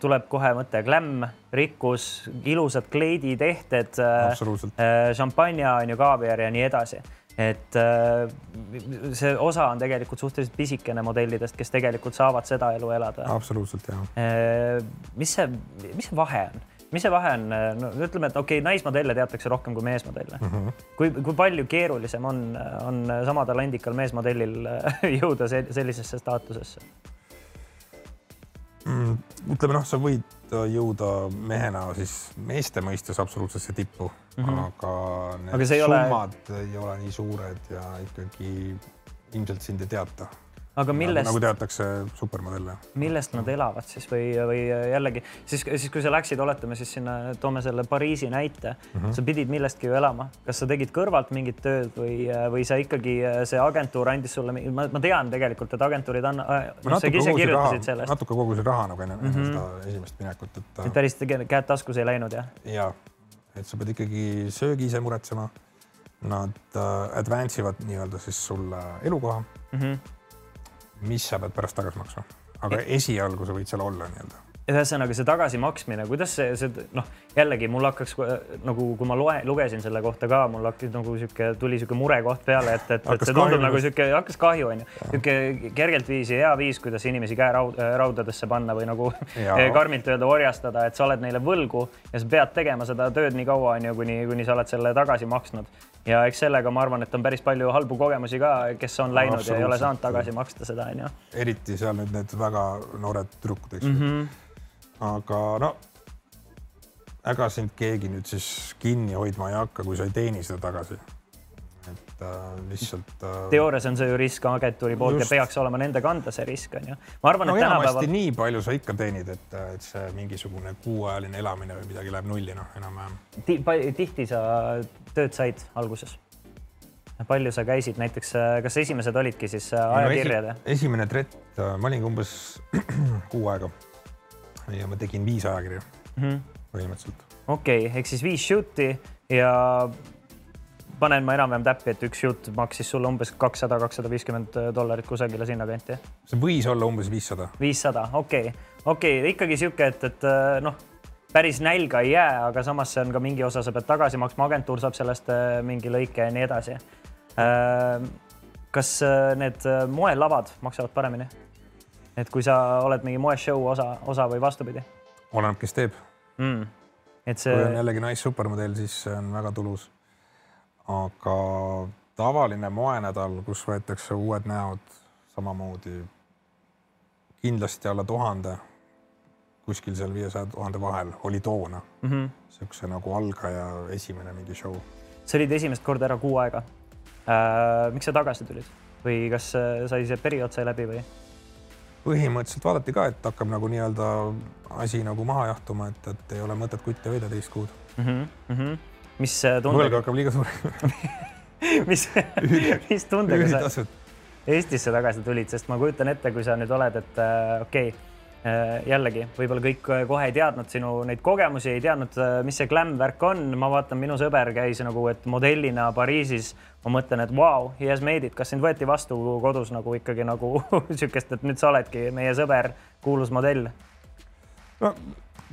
tuleb kohe mõte glämm, rikkus, ilusad kleiditehted, absoluutselt, šampanja on ju, kaaviar ja nii edasi et äh, see osa on tegelikult suhteliselt pisikene modellidest, kes tegelikult saavad seda elu elada. absoluutselt jah. mis see, mis see vahe on? mis see vahe on, no ütleme, et okei okay,, naismodelle teatakse rohkem kui meesmodelle mm. -hmm. kui, kui palju keerulisem on, on sama talendikal meesmodellil jõuda sellisesse staatusesse? Ütleme noh, sa võid jõuda mehena siis meeste mõistes absoluutsesse tippu mm, -hmm. aga need aga summad ole... ei ole nii suured ja ikkagi ilmselt sind ei teata aga millest nagu, nagu teatakse supermodelle. millest nad elavad siis või, või jällegi siis, siis kui sa läksid, oletame siis sinna, toome selle Pariisi näite mm, -hmm. sa pidid millestki ju elama, kas sa tegid kõrvalt mingit tööd või, või sa ikkagi see agentuur andis sulle, ma, ma tean tegelikult, et agentuurid kirjutasid sellest. natuke kogusin raha nagu enne mm -hmm. seda esimest minekut, et. et päris käed taskus ei läinud jah? ja, et sa pead ikkagi söögi ise muretsema. Nad äh, advance ivad nii-öelda siis sulle elukoha mm. -hmm mis sa pead pärast tagasi maksma, aga esialgu sa võid seal olla nii-öelda. Ühesõnaga see tagasimaksmine, kuidas see, see noh, jällegi mul hakkas nagu, kui ma loe, lugesin selle kohta ka, mul hakkas nagu sihuke, tuli sihuke murekoht peale, et, et, et see tundub nagu sihuke, hakkas kahju onju, sihuke kergelt viisi hea viis, kuidas inimesi käeraud, raudadesse panna või nagu karmilt öelda orjastada, et sa oled neile võlgu ja sa pead tegema seda tööd nii kaua onju, kuni, kuni sa oled selle tagasi maksnud. Ja eks sellega ma arvan, et on päris palju halbu kogemusi ka, kes on läinud ja ei ole saanud tagasi maksta seda onju. eriti seal nüüd need väga noored tüdrukud, eks ju mm -hmm aga no ega sind keegi nüüd siis kinni hoidma ei hakka, kui sa ei teeni seda tagasi. Et äh, lihtsalt äh.... teoorias on see ju risk agentuuri poolt Just. ja peaks olema nende kanda see risk on ju. ma arvan no,, et tänapäeval. nii palju sa ikka teenid, et, et see mingisugune kuuajaline elamine või midagi läheb nulli, noh enam-vähem Ti. tihti sa tööd said alguses? palju sa käisid näiteks, kas esimesed olidki siis ajakirjad no,? Esi, esimene trett, ma olingi umbes kuu aega ja ma tegin viis ajakirja mm -hmm. põhimõtteliselt. okei okay,, ehk siis viis shoot'i ja panen ma enam-vähem täppi, et üks shoot maksis sulle umbes kakssada, kakssada viiskümmend dollarit kusagile sinnakanti. see võis olla umbes viissada. viissada, okei okay., okei okay., ikkagi sihuke, et, et noh, päris nälga ei jää, aga samas see on ka mingi osa, sa pead tagasi maksma, agentuur saab sellest mingi lõike ja nii edasi. kas need moelavad maksavad paremini? et kui sa oled mingi moeshow osa, osa või vastupidi? oleneb, kes teeb mm.. et see. kui on jällegi naissupermodell, siis see on väga tulus. Aga tavaline moenädal, kus võetakse uued näod samamoodi kindlasti alla tuhande, kuskil seal viiesaja tuhande vahel oli toona mm -hmm. siukse nagu algaja esimene mingi show. sa olid esimest korda ära kuu aega äh,. miks sa tagasi tulid või kas sai see periood sai läbi või? põhimõtteliselt vaadati ka, et hakkab nagu nii-öelda asi nagu maha jahtuma, et, et ei ole mõtet kutti hoida teist kuud mm -hmm. Mis tundega? võlg hakkab liiga suur mis, mis tundega sa, Eestisse tagasi tulid, sest ma kujutan ette, kui sa nüüd oled, et äh, okei okay, äh,, jällegi võib-olla kõik kohe ei teadnud sinu neid kogemusi, ei teadnud, äh, mis see glam värk on. ma vaatan, minu sõber käis nagu, et modellina Pariisis. ma mõtlen, et vau wow,, he has made it, kas sind võeti vastu kodus nagu ikkagi nagu sihukest, et nüüd sa oledki meie sõber, kuulus modell? no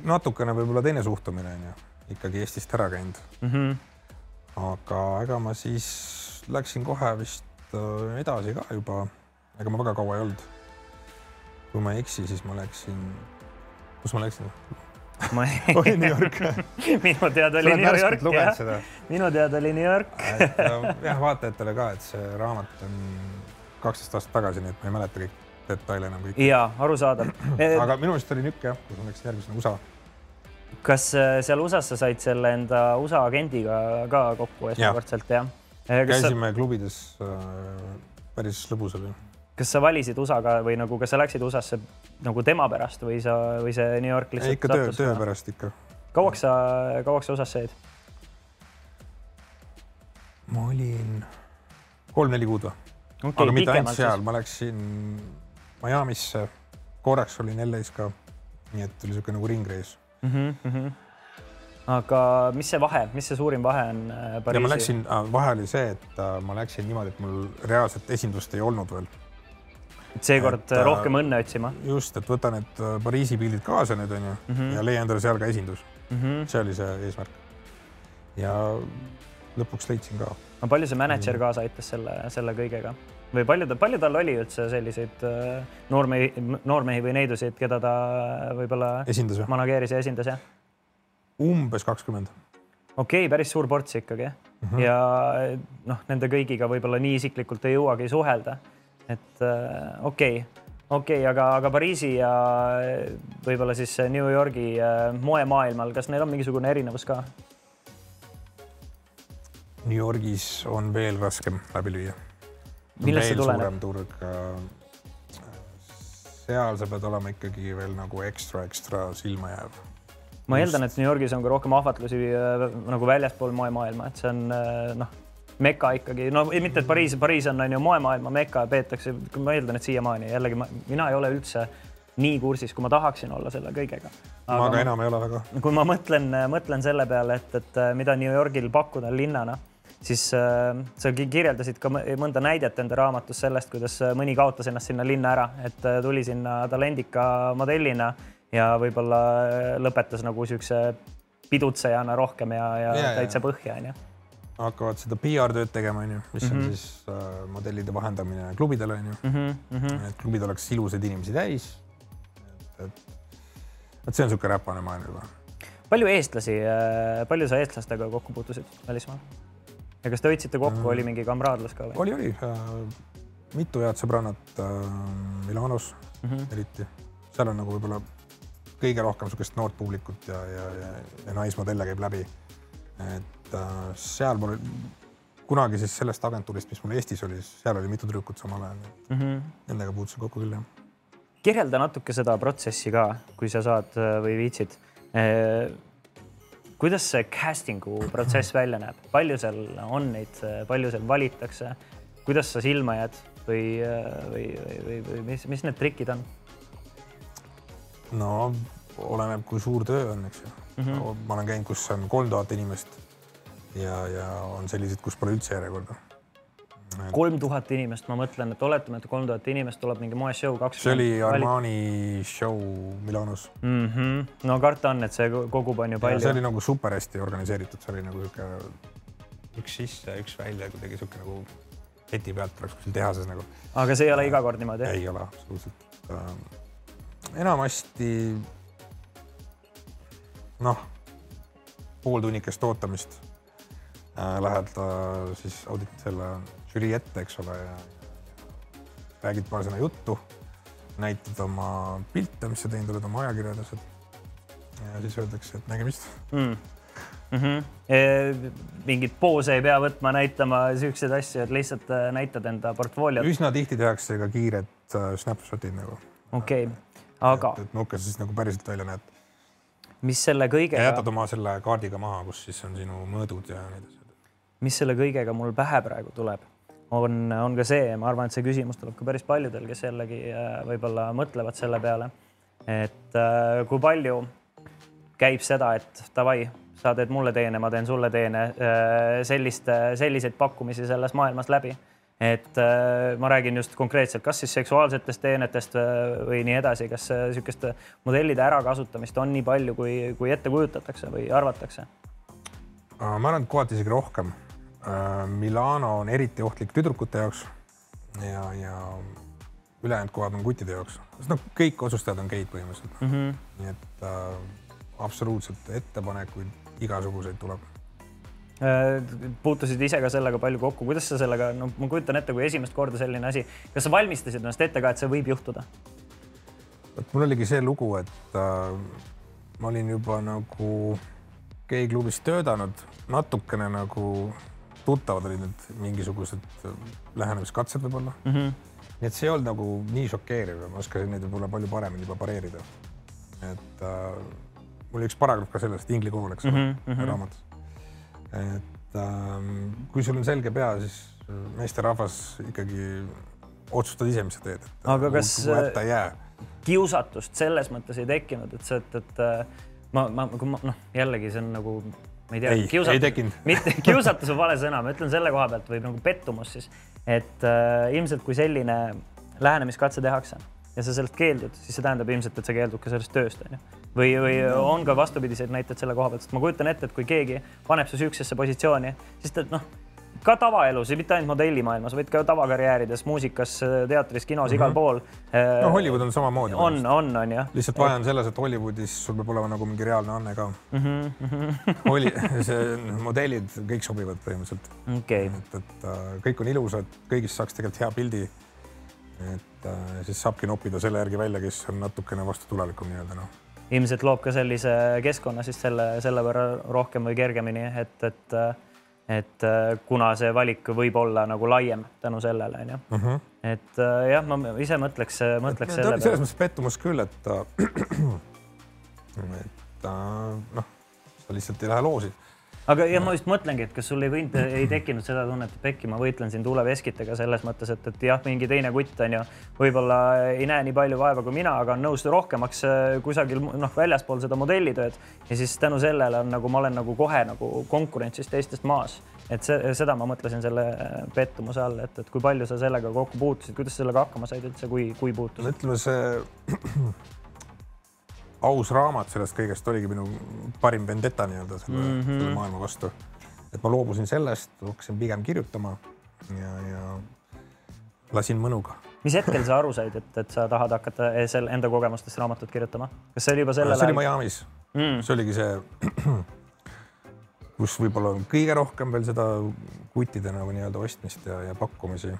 natukene võib-olla teine suhtumine on ju, ikkagi Eestist ära käinud mm. -hmm. aga ega ma siis läksin kohe vist äh, edasi ka juba, ega ma väga kaua ei olnud. kui ma ei eksi, siis ma läksin, kus ma läksin? ma ei oli New York minu teada oli New York, jah. minu teada oli New York jah, vaatajatele ka, et see raamat on kaksteist aastat tagasi, nii et ma ei mäleta kõik detaile enam kõik. ja arusaadav aga minu meelest oli niisugune jah, kus ma läksin järgmisena USA. Kas äh, seal USA-s sa said selle enda USA agendiga ka kokku esmakordselt ja. jah? käisime sa... klubides äh,, päris lõbus oli. kas sa valisid USA-ga või nagu, kas sa läksid USA-sse nagu tema pärast või sa, või see New York lihtsalt? ikka töö, töö pärast ikka. kauaks sa, kauaks sa USA-s jäid? ma olin kolm-neli kuud või okay,? aga mitte ainult seal, ma läksin Miami'sse, korraks olin LA-s ka. nii et oli niisugune nagu ringreis mm. -hmm aga mis see vahe, mis see suurim vahe on Pariisi? Äh, ma läksin, äh, vahe oli see, et äh, ma läksin niimoodi, et mul reaalset esindust ei olnud veel. seekord et, rohkem õnne otsima. just, et võta need Pariisi pildid kaasa nüüd onju mm -hmm. ja leia endale seal ka esindus mm. -hmm. see oli see eesmärk. ja lõpuks leidsin ka. no palju see mänedžer kaasa aitas selle, selle kõigega? Või palju ta, palju tal oli üldse selliseid noormehi, noormehi või neidusid, keda ta võib-olla manageeris ja esindas, jah? umbes kakskümmend. okei okay,, päris suur ports ikkagi mm -hmm. ja noh, nende kõigiga võib-olla nii isiklikult ei jõuagi suhelda. et äh, okei okay okei okay,, aga, aga Pariisi ja võib-olla siis New Yorgi äh, moemaailmal, kas neil on mingisugune erinevus ka? New Yorgis on veel raskem läbi lüüa. Millest see tuleneb? turg. seal sa pead olema ikkagi veel nagu ekstra, ekstra silmajääv ma eeldan, et New Yorgis on ka rohkem ahvatlusi äh, nagu väljaspool moemaailma, et see on äh, noh, meka ikkagi, no mitte, et Pariis, Pariis on, on ju moemaailma meka, peetakse, ma eeldan, et siiamaani jällegi ma, mina ei ole üldse nii kursis, kui ma tahaksin olla selle kõigega. ma ka enam ei ole väga. kui ma mõtlen, mõtlen selle peale, et, et äh, mida New Yorgil pakkuda linnana, siis äh, sa kirjeldasid ka mõnda näidet enda raamatus sellest, kuidas mõni kaotas ennast sinna linna ära, et tuli sinna talendika modellina ja võib-olla äh, lõpetas nagu siukse pidutsejana rohkem ja, ja yeah, täitsa yeah. põhja onju. hakkavad seda PR-tööd tegema, onju, mis mm -hmm. on mhm. siis äh, modellide vahendamine klubidele onju mm. -hmm. et klubid oleks ilusaid inimesi täis. et, et, et see on sihuke räpane maailm juba. palju eestlasi, äh, palju sa eestlastega kokku puutusid välismaal? Ja kas te hoidsite kokku oli mingi kamraadlus ka või? oli, oli äh, mitu head sõbrannat äh, Milanos mm -hmm. eriti, seal on nagu võib-olla kõige rohkem niisugust noort publikut ja, ja, ja, ja naismodelle käib läbi. et äh, seal mul kunagi siis sellest agentuurist, mis mul Eestis oli, seal oli mitu tüdrukut samal ajal mm. -hmm. Nendega puutusin kokku küll, jah. kirjelda natuke seda protsessi ka, kui sa saad äh, või viitsid. Kuidas see casting'u protsess välja näeb, palju seal on neid, palju seal valitakse, kuidas sa silma jääd või, või, või, või, või mis, mis need trikid on? no oleneb, kui suur töö on, eks ju mm. -hmm. ma olen käinud, kus on kolm tuhat inimest ja, ja on selliseid, kus pole üldse järjekorda. Kolm tuhat inimest, ma mõtlen, et oletame, et kolm tuhat inimest tuleb mingi moeshow kaks. see oli Armani show Milanos mm. -hmm. no karta on, et see kogub on ju palju. see oli nagu super hästi organiseeritud, see oli nagu sihuke üks sisse, üks välja, kuidagi sihuke nagu keti pealt oleks kuskil tehases nagu. aga see ei ole iga kord niimoodi? ei ole absoluutselt enamasti noh, pooltunnikest ootamist äh, lähed äh, siis audit selle žürii ette, eks ole, ja räägid paar sõna juttu, näitad oma pilte, mis sa teinud oled, oma ajakirjandused. ja siis öeldakse, et nägemist mm.. Mm -hmm. e, mingit poose ei pea võtma, näitama siukseid asju, et lihtsalt äh, näitad enda portfooliot. üsna tihti tehakse ka kiired äh, snapshot'id nagu. okei okay aga. et nukke sa siis nagu päriselt välja näed. mis selle kõigega. jätad oma selle kaardiga maha, kus siis on sinu mõõdud ja nii edasi. mis selle kõigega mul pähe praegu tuleb, on, on ka see, ma arvan, et see küsimus tuleb ka päris paljudel, kes jällegi äh, võib-olla mõtlevad selle peale, et äh, kui palju käib seda, et davai, sa teed mulle teene, ma teen sulle teene, sellist, selliseid pakkumisi selles maailmas läbi et äh, ma räägin just konkreetselt, kas siis seksuaalsetest teenetest või nii edasi, kas niisugust modellide ärakasutamist on nii palju, kui, kui ette kujutatakse või arvatakse? ma arvan, et kohati isegi rohkem Äh, Milano on eriti ohtlik tüdrukute jaoks ja, ja ülejäänud kohad on kuttide jaoks, sest noh, kõik otsustajad on geid põhimõtteliselt mm. -hmm. nii et äh, absoluutselt ettepanekuid igasuguseid tuleb äh, puutusid ise ka sellega palju kokku, kuidas sa sellega, no ma kujutan ette, kui esimest korda selline asi, kas sa valmistasid ennast ette ka, et see võib juhtuda? vot mul oligi see lugu, et äh, ma olin juba nagu geiklubis töötanud natukene nagu tuttavad olid need mingisugused äh, lähenemiskatsed võib-olla mm. -hmm. nii et see ei olnud nagu nii šokeeriv ma oskasin neid võib-olla palju paremini juba pareerida. et äh, mul oli üks paragrahv ka sellest, Ingli kool, eks ole mm -hmm. raamatus. et äh, kui sul on selge pea, siis meesterahvas ikkagi otsustad ise, mis sa teed. aga kas kiusatust selles mõttes ei tekkinud, et sa, et, et äh, ma, ma, kui ma noh, jällegi see on nagu ma ei tea, kiusatus, mitte kiusatus on vale sõna, ma ütlen selle koha pealt võib nagu pettumus siis, et äh, ilmselt kui selline lähenemiskatse tehakse ja sa sellest keeldud, siis see tähendab ilmselt, et sa keeldud ka sellest tööst, onju. või, või on ka vastupidiseid näiteid selle koha pealt, sest ma kujutan ette, et kui keegi paneb su siuksesse positsiooni, siis ta noh ka tavaelus ja mitte ainult modellimaailmas, vaid ka tavakarjäärides, muusikas, teatris, kinos mm, -hmm. igal mhm. pool. no Hollywood on samamoodi. on, on, on jah. lihtsalt vahe on selles, et Hollywoodis sul peab olema nagu mingi reaalne anne ka mm. -hmm. Oli, see modellid kõik sobivad põhimõtteliselt okay.. et, et äh, kõik on ilusad, kõigist saaks tegelikult hea pildi. et äh, siis saabki noppida selle järgi välja, kes on natukene vastutulelikum nii-öelda noh ilmselt loob ka sellise keskkonna siis selle, selle võrra rohkem või kergemini, et, et äh, et äh, kuna see valik võib olla nagu laiem tänu sellele, onju. Mhm. et äh, jah, ma ise mõtleks, mõtleks selle peale. selles mõttes pettumus küll, et, et noh, sa lihtsalt ei lähe loosi aga ja ma just mõtlengi, et kas sul ei võinud, ei tekkinud seda tunnet, et pekki, ma võitlen siin tuleveskitega selles mõttes, et, et jah, mingi teine kutt on ju, võib-olla ei näe nii palju vaeva kui mina, aga on nõus rohkemaks äh, kusagil noh, väljaspool seda modellitööd. Ja siis tänu sellele on nagu ma olen nagu kohe nagu konkurentsis teistest maas. Et see, seda ma mõtlesin selle äh, pettumuse all, et, et kui palju sa sellega kokku puutusid, kuidas sellega hakkama said üldse, kui, kui puutusid? ütleme, see aus raamat sellest kõigest oligi minu parim vendeta nii-öelda selle mm, -hmm. selle maailma vastu. et ma loobusin sellest, hakkasin pigem kirjutama ja, ja lasin mõnuga. mis hetkel sa aru said, et, et sa tahad hakata selle enda kogemustest raamatut kirjutama? kas see oli juba sellel ajal? see oli Miami's mm.. see oligi see, kus võib-olla on kõige rohkem veel seda kuttide nagu nii-öelda ostmist ja, ja pakkumisi.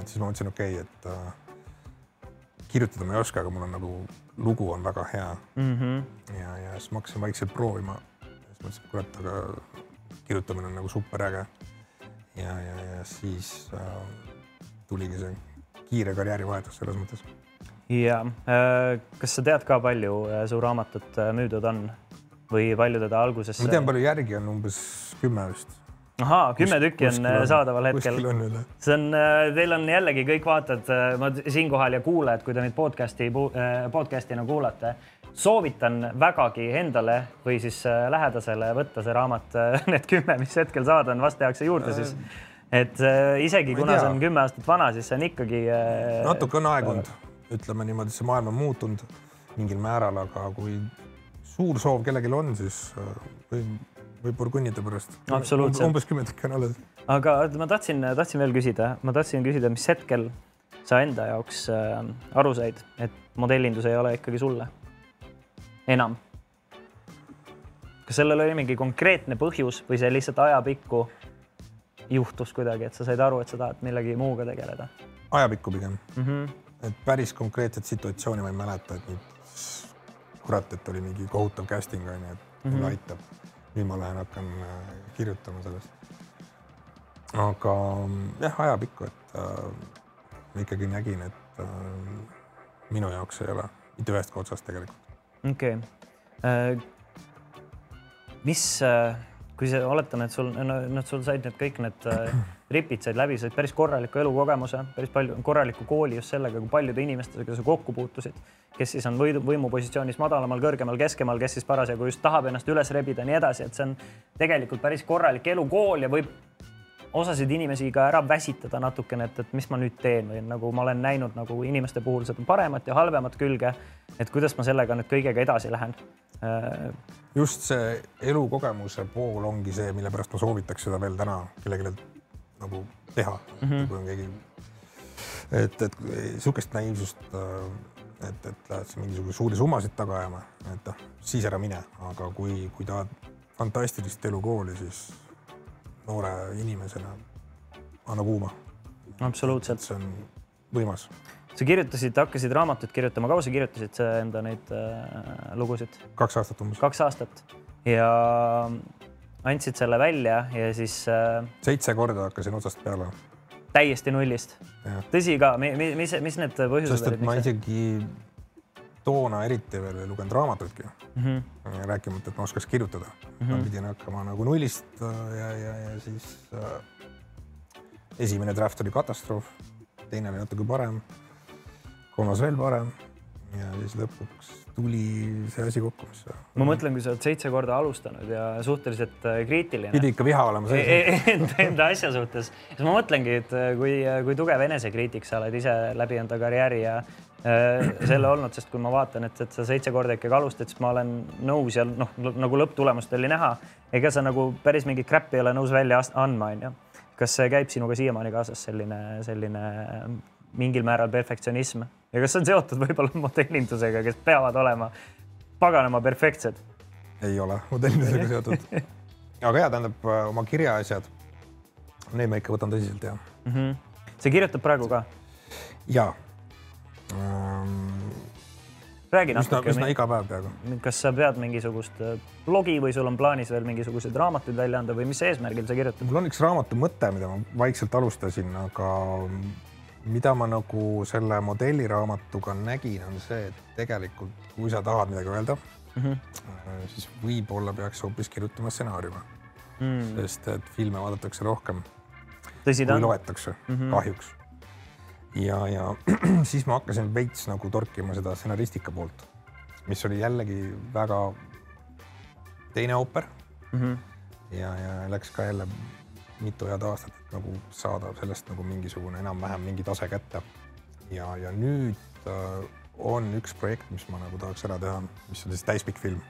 et siis ma mõtlesin, okei okay,, et äh, kirjutada ma ei oska, aga mul on nagu lugu on väga hea mm. -hmm. ja, ja siis ma hakkasin vaikselt proovima. siis mõtlesin, et kurat, aga kirjutamine on nagu superäge. ja, ja, ja siis äh, tuligi see kiire karjäärivahetus selles mõttes. ja äh, kas sa tead ka, palju äh, su raamatut äh, müüdud on või palju teda alguses? ma tean, palju järgi on, umbes kümme vist ahaa, kümme tükki on, on saadaval hetkel. see on, äh, teil on jällegi kõik vaatajad, äh, ma siinkohal ja kuulajad, kui te neid podcast'i, äh, podcast'ina kuulate, soovitan vägagi endale või siis lähedasele võtta see raamat, need kümme, mis hetkel saada on, vast tehakse juurde siis. et isegi kuna see on kümme aastat vana, siis see on ikkagi. natuke on aegunud, ütleme niimoodi, see maailm on muutunud mingil määral, aga kui suur soov kellelgi on, siis või purgunnide pärast. absoluutselt. umbes kümme tükki on alles. aga ma tahtsin, tahtsin veel küsida, ma tahtsin küsida, mis hetkel sa enda jaoks äh, aru said, et modellindus ei ole ikkagi sulle enam? kas sellel oli mingi konkreetne põhjus või see lihtsalt ajapikku juhtus kuidagi, et sa said aru, et sa tahad millegi muuga tegeleda? ajapikku pigem mm. -hmm. et päris konkreetset situatsiooni ma ei mäleta, et nüüd kurat, et oli mingi kohutav casting on ju, et mm -hmm. aitab nüüd ma lähen hakkan äh, kirjutama sellest. aga jah, ajapikku, et äh, ma ikkagi nägin, et äh, minu jaoks ei ole mitte ühest otsast tegelikult. okei okay. äh,. mis äh,, kui sa, oletame, et sul, no, no sul said need kõik need äh, tripid said läbi, said päris korraliku elukogemuse, päris palju korralikku kooli just sellega, kui paljude inimestega sa kokku puutusid, kes siis on võidu, võimupositsioonis madalamal, kõrgemal, keskemal, kes siis parasjagu just tahab ennast üles rebida ja nii edasi, et see on tegelikult päris korralik elukool ja võib osasid inimesi ka ära väsitada natukene, et, et mis ma nüüd teen või nagu ma olen näinud nagu inimeste puhul seda paremat ja halvemat külge. et kuidas ma sellega nüüd kõigega edasi lähen. Äh, just see elukogemuse pool ongi see, mille pärast ma soovitaks seda veel täna kellelegi nagu teha mm, -hmm. kui on keegi. et, et sihukest naiivsust, äh, et, et lähed sa mingisuguseid suuri summasid taga ajama, et noh, siis ära mine, aga kui, kui tahad fantastilist elukooli, siis noore inimesena anna kuuma. absoluutselt. see on võimas. sa kirjutasid, hakkasid raamatuid kirjutama, kaua sa kirjutasid enda neid äh, lugusid? kaks aastat umbes. kaks aastat ja andsid selle välja ja siis äh,. seitse korda hakkasin otsast peale. täiesti nullist. tõsi ka, mis, mis need põhjused olid? sest et ma isegi toona eriti veel ei lugenud raamatuidki mm. -hmm. rääkimata, et ma oskaks kirjutada mm. -hmm. ma pidin hakkama nagu nullist äh, ja, ja, ja siis äh, esimene draft oli katastroof, teine oli natuke parem, kolmas veel parem ja siis lõpuks tuli see asi kokku, mis. ma mõtlen, kui sa oled seitse korda alustanud ja suhteliselt äh, kriitiline. pidi ikka viha olema sees e. e enda, asja suhtes, siis ma mõtlengi, et kui, kui tugev enesekriitik sa oled ise läbi enda karjääri ja Äh, selle olnud, sest kui ma vaatan, et, et sa seitse korda ikkagi alustad, siis ma olen nõus ja noh, nagu lõpptulemust oli näha, ega sa nagu päris mingit crap'i ei ole nõus välja andma, onju. kas see käib sinuga siiamaani kaasas, selline, selline mingil määral perfektsionism ja kas see on seotud võib-olla modellindusega, kes peavad olema paganama perfektsed? ei ole modellindusega seotud. aga ja tähendab oma kirjaasjad, neid ma ikka võtan tõsiselt ja mm. -hmm. sa kirjutad praegu ka? ja räägi natuke. üsna iga päev peaaegu. kas sa pead mingisugust äh, blogi või sul on plaanis veel mingisuguseid raamatuid välja anda või mis eesmärgil sa kirjutad? mul on üks raamatu mõte, mida ma vaikselt alustasin, aga mida ma nagu selle modelliraamatuga nägin, on see, et tegelikult kui sa tahad midagi öelda mm, -hmm. siis võib-olla peaks hoopis kirjutama stsenaariume mm.. sest et filme vaadatakse rohkem. kui loetakse mm, -hmm. kahjuks ja, ja siis ma hakkasin veits nagu torkima seda stsenaristika poolt, mis oli jällegi väga teine ooper mm. -hmm. ja, ja läks ka jälle mitu head aastat nagu saada sellest nagu mingisugune enam-vähem mingi tase kätte. ja, ja nüüd äh, on üks projekt, mis ma nagu tahaks ära teha, mis on siis täispikk film.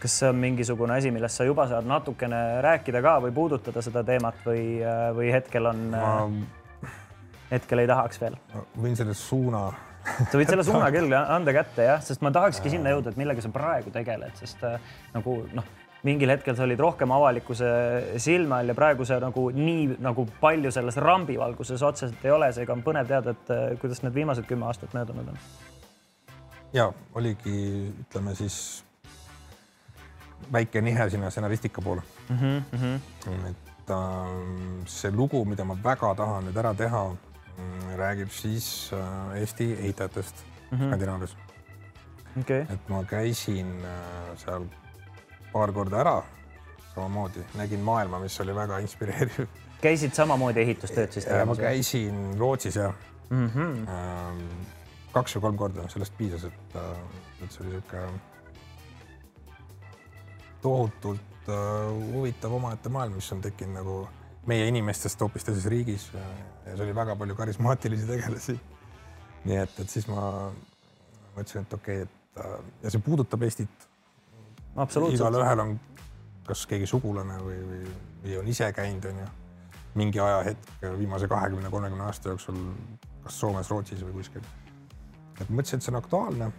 kas see on mingisugune asi, millest sa juba saad natukene rääkida ka või puudutada seda teemat või, äh, või hetkel on ma...? Äh, hetkel ei tahaks veel. võin selle suuna sa võid selle suuna küll anda kätte jah, sest ma tahakski sinna jõuda, et millega sa praegu tegeled, sest äh, nagu noh, mingil hetkel sa olid rohkem avalikkuse silme all ja praegu sa nagu nii nagu palju selles rambivalguses otseselt ei ole, seega on põnev teada, et äh, kuidas need viimased kümme aastat möödunud on. ja oligi, ütleme siis väike nihe sinna stsenaristika poole mm. -hmm. et äh, see lugu, mida ma väga tahan nüüd ära teha Mm, räägib siis äh, Eesti ehitajatest mm -hmm. Skandinaavias okay.. et ma käisin äh, seal paar korda ära, samamoodi nägin maailma, mis oli väga inspireeriv. käisid samamoodi ehitustööd siis tegemas? ma käisin Rootsis ja mm -hmm. kaks või kolm korda, sellest piisas, et, et see oli niisugune tohutult huvitav omaette maailm, mis on tekkinud nagu meie inimestest hoopis teises riigis ja see oli väga palju karismaatilisi tegelasi. nii et, et siis ma mõtlesin, et okei okay,, et äh, ja see puudutab Eestit. Igalühel on kas keegi sugulane või, või, või on ise käinud, onju, mingi ajahetk viimase kahekümne, kolmekümne aasta jooksul, kas Soomes, Rootsis või kuskil. et mõtlesin, et see on aktuaalne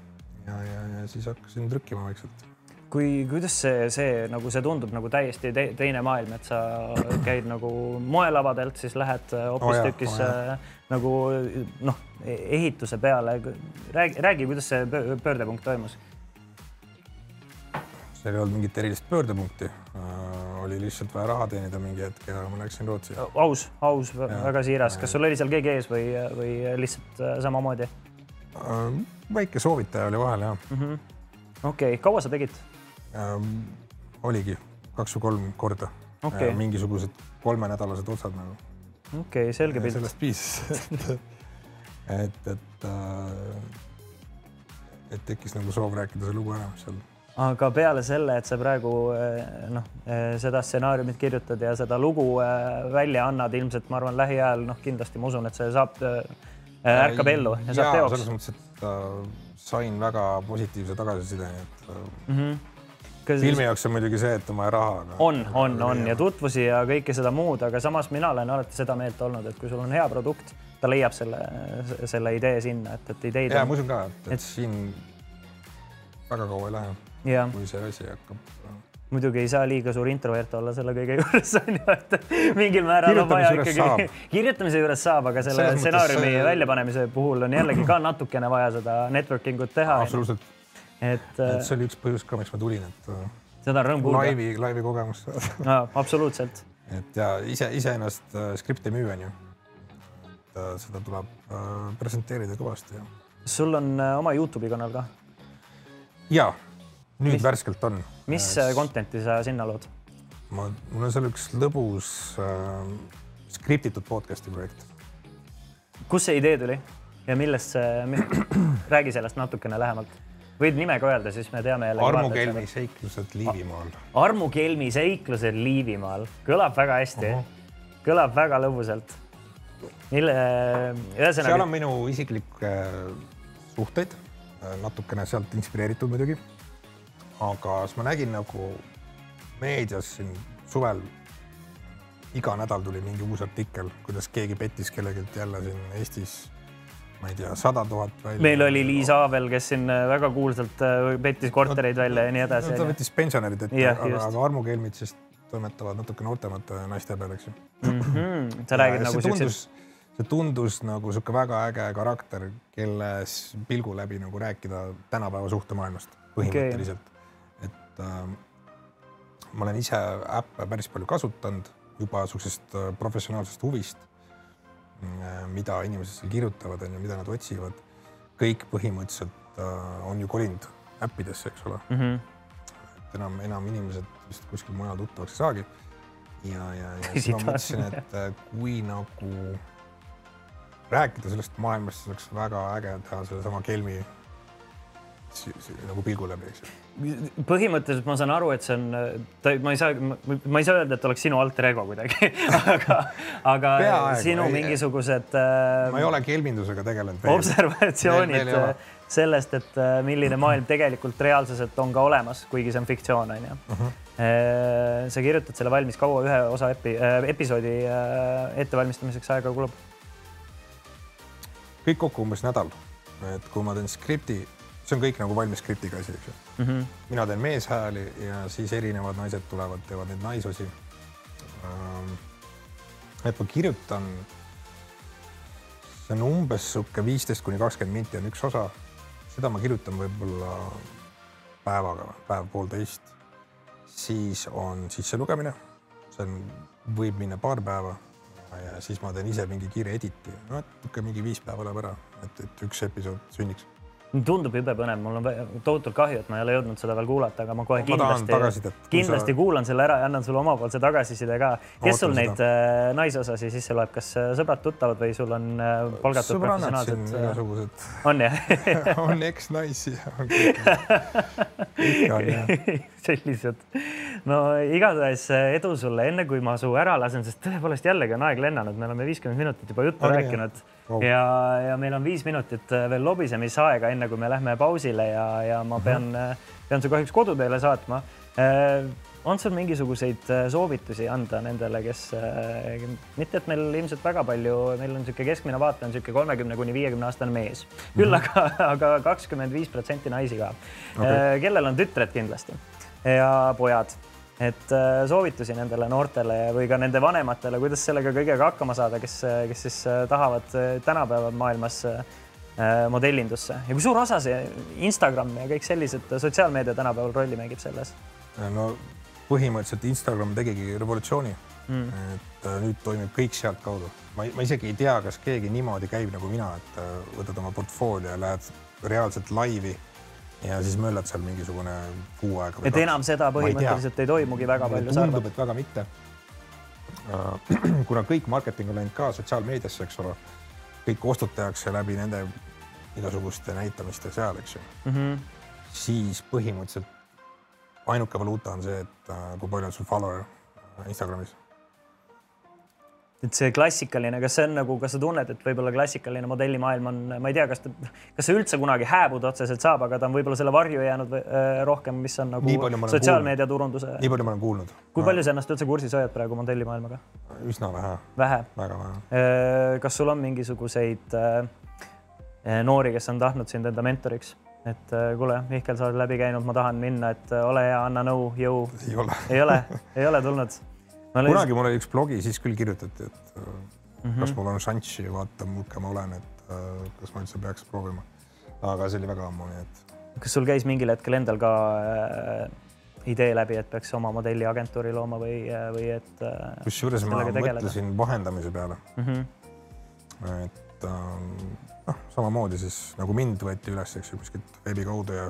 ja, ja, ja siis hakkasin trükkima vaikselt kui, kuidas see, see nagu see tundub nagu täiesti te, teine maailm, et sa käid nagu moelavadelt, siis lähed hoopistükkis oh, oh, äh, nagu noh, ehituse peale. räägi, räägi, kuidas see pöördepunkt toimus? Seal ei olnud mingit erilist pöördepunkti äh,. oli lihtsalt vaja raha teenida mingi hetk ja ma läksin Rootsi. aus, aus, väga siiras. kas sul oli seal keegi ees või, või lihtsalt äh, samamoodi äh,? väike soovitaja oli vahel jah mm -hmm.. okei okay., kaua sa tegid? ähm,. oligi kaks või kolm korda okay.. Äh, mingisugused kolmenädalased otsad nagu. okei okay,, selge pilt. sellest piisas et, et, et tekkis nagu soov rääkida see lugu ära seal. Aga peale selle, et sa praegu noh, seda stsenaariumit kirjutad ja seda lugu välja annad, ilmselt ma arvan, lähiajal noh, kindlasti ma usun, et see saab, ärkab ellu ja saab teoks. selles mõttes, et äh, sain väga positiivse tagasiside, et mm. -hmm Kas... filmi jaoks on muidugi see, et on vaja raha. on, on, on ja tutvusi ja kõike seda muud, aga samas mina olen alati seda meelt olnud, et kui sul on hea produkt, ta leiab selle, selle idee sinna, et, et ideid. ja on... ma usun ka, et siin väga kaua ei lähe, kui see asi hakkab muidugi ei saa liiga suur introvert olla selle kõige juures on ju, et mingil määral on vaja ikkagi, kirjutamise juures saab, aga selle stsenaariumi see... väljapanemise puhul on jällegi ka natukene vaja seda networking ut teha. absoluutselt. et, et see oli üks põhjus ka, miks ma tulin, et. Äh, seda on rõõm kuulda. laivi, laivi kogemust saada absoluutselt. et ja ise, iseenesest äh, skripti ei müü, on ju et seda tuleb äh, presenteerida kõvasti. sul on äh, oma Youtube'i kanal ka? ja, nüüd mis, värskelt on. mis äh, content'i sa sinna lood? ma, mul on seal üks lõbus äh, skriptitud podcast'i projekt. kust see idee tuli ja millest see, räägi sellest natukene lähemalt võid nime ka öelda, siis me teame jälle. Armu Kelmi seiklused Liivimaal. Armu Kelmi seiklused Liivimaal, kõlab väga hästi uh, -huh. kõlab väga lõbusalt mille, ühesõnaga. seal on minu isiklikke suhteid, natukene sealt inspireeritud muidugi. Aga siis ma nägin nagu meedias siin suvel iga nädal tuli mingi uus artikkel, kuidas keegi pettis kellelgi jälle siin Eestis, ma ei tea, sada tuhat välja. meil oli Liis Aavel, kes siin väga kuulsalt äh, pettis kortereid no, välja ja nii edasi. ta võttis pensionärid ette, aga, aga Armu Kelmid siis toimetavad natuke noortemate naiste peal, eks ju mm. -hmm. sa räägid nagu siukses see tundus nagu sihuke väga äge karakter, kelles pilgu läbi nagu rääkida tänapäeva suhtemaailmast põhimõtteliselt okay.. Et äh, ma olen ise äppe päris palju kasutanud juba sihukesest äh, professionaalsest huvist äh,, mida inimesed seal kirjutavad, on ju, mida nad otsivad. kõik põhimõtteliselt on ju kolinud äppidesse, eks ole mm. -hmm. et enam, enam inimesed vist kuskil mujal tuttavaks ei saagi. ja, ja, ja siis ma mõtlesin, et kui nagu rääkida sellest maailmast, siis oleks väga äge teha sellesama Kelmi nagu pilgu läbi, eks ju. põhimõtteliselt ma saan aru, et see on, ma ei saa, ma ei saa öelda, et oleks sinu alter ego kuidagi aga, aga Peaaegu, sinu ei, mingisugused äh,. ma ei ole kelmindusega tegelenud. observatsioonid sellest, et äh, milline maailm tegelikult reaalsuselt on ka olemas, kuigi see on fiktsioon, on ju. Mhm. Äh, sa kirjutad selle valmis, kaua ühe osa epi, äh, episoodi ettevalmistamiseks aega kulub? kõik kokku umbes nädal. et kui ma teen skripti, see on kõik nagu valmis skriptiga asi, eks ju mm. -hmm. mina teen meeshääli ja siis erinevad naised tulevad, teevad neid naisosi. Ähm, et ma kirjutan, see on umbes sihuke viisteist kuni kakskümmend minti on üks osa. seda ma kirjutan võib-olla päevaga, päev-poolteist. siis on sisselugemine, see on, võib minna paar päeva ja siis ma teen ise mingi kiire editi, no et niisugune mingi viis päeva läheb ära, et, et üks episood sünniks tundub jube põnev, mul on tohutult kahju, et ma ei ole jõudnud seda veel kuulata, aga ma kohe ma kindlasti, kindlasti sa... kuulan selle ära ja annan sulle omapoolse tagasiside ka. kes sul neid seda. Äh, naisosasi sisse loeb, kas äh, sõbrad-tuttavad või sul on äh, palgatud professionaalsed? igasugused. on jah on eksnaisi ikka on jah sellised. no igatahes edu sulle, enne kui ma su ära lasen, sest tõepoolest jällegi on aeg lennanud, me oleme viiskümmend minutit juba juttu rääkinud oh. ja, ja meil on viis minutit äh, veel lobisemisaega, enne kui me lähme pausile ja, ja ma pean mm, -hmm. pean su kahjuks koduteele saatma. On sul mingisuguseid soovitusi anda nendele, kes mitte, et meil ilmselt väga palju, meil on niisugune keskmine vaataja on niisugune kolmekümne kuni viiekümne aastane mees, küll mm -hmm. aga, aga kakskümmend viis protsenti naisi ka okay., kellel on tütred kindlasti ja pojad et äh, soovitusi nendele noortele või ka nende vanematele, kuidas sellega kõigega hakkama saada, kes, kes siis äh, tahavad äh, tänapäeva maailmas modellindusse ja kui suur osa see Instagram ja kõik sellised sotsiaalmeedia tänapäeval rolli mängib selles? no põhimõtteliselt Instagram tegigi revolutsiooni mm.. et nüüd toimib kõik sealtkaudu. ma, ma isegi ei tea, kas keegi niimoodi käib nagu mina, et võtad oma portfoolio ja lähed reaalselt laivi ja siis möllad seal mingisugune kuu aega. et enam seda põhimõtteliselt ei, ei toimugi väga palju. tundub, et väga mitte. kuna kõik marketing on läinud ka sotsiaalmeediasse, eks ole, kõik ostud tehakse läbi nende igasuguste näitamiste seal, eks ju mm, -hmm. siis põhimõtteliselt ainuke valuuta on see, et äh, kui palju on sul follower Instagramis et see klassikaline, kas see on nagu, kas sa tunned, et võib-olla klassikaline modellimaailm on, ma ei tea, kas ta, kas see üldse kunagi hääbuda otseselt saab, aga ta on võib-olla selle varju jäänud või, äh, rohkem, mis on nagu sotsiaalmeedia turunduse. nii palju ma olen kuulnud. kui palju sa ennast üldse kursis hoiad praegu modellimaailmaga? üsna vähe. vähe? väga vähe. Äh, kas sul on mingisuguseid äh, noori, kes on tahtnud sind enda mentoriks? et kuule, Mihkel, sa oled läbi käinud, ma tahan minna, et ole hea, anna nõu, jõu. ei ole. ei ole, ei ole tulnud kunagi mul oli üks blogi, siis küll kirjutati, et mm -hmm. kas mul on šanssi, vaata, muhke ma olen, et äh, kas ma üldse peaks proovima. aga see oli väga ammu, nii et. kas sul käis mingil hetkel endal ka äh, idee läbi, et peaks oma modelliagentuuri looma või, või et äh,? kusjuures ma mõtlesin vahendamise peale mm. -hmm. et noh, samamoodi siis nagu mind võeti üles, eks ju, kuskilt veebi kaudu ja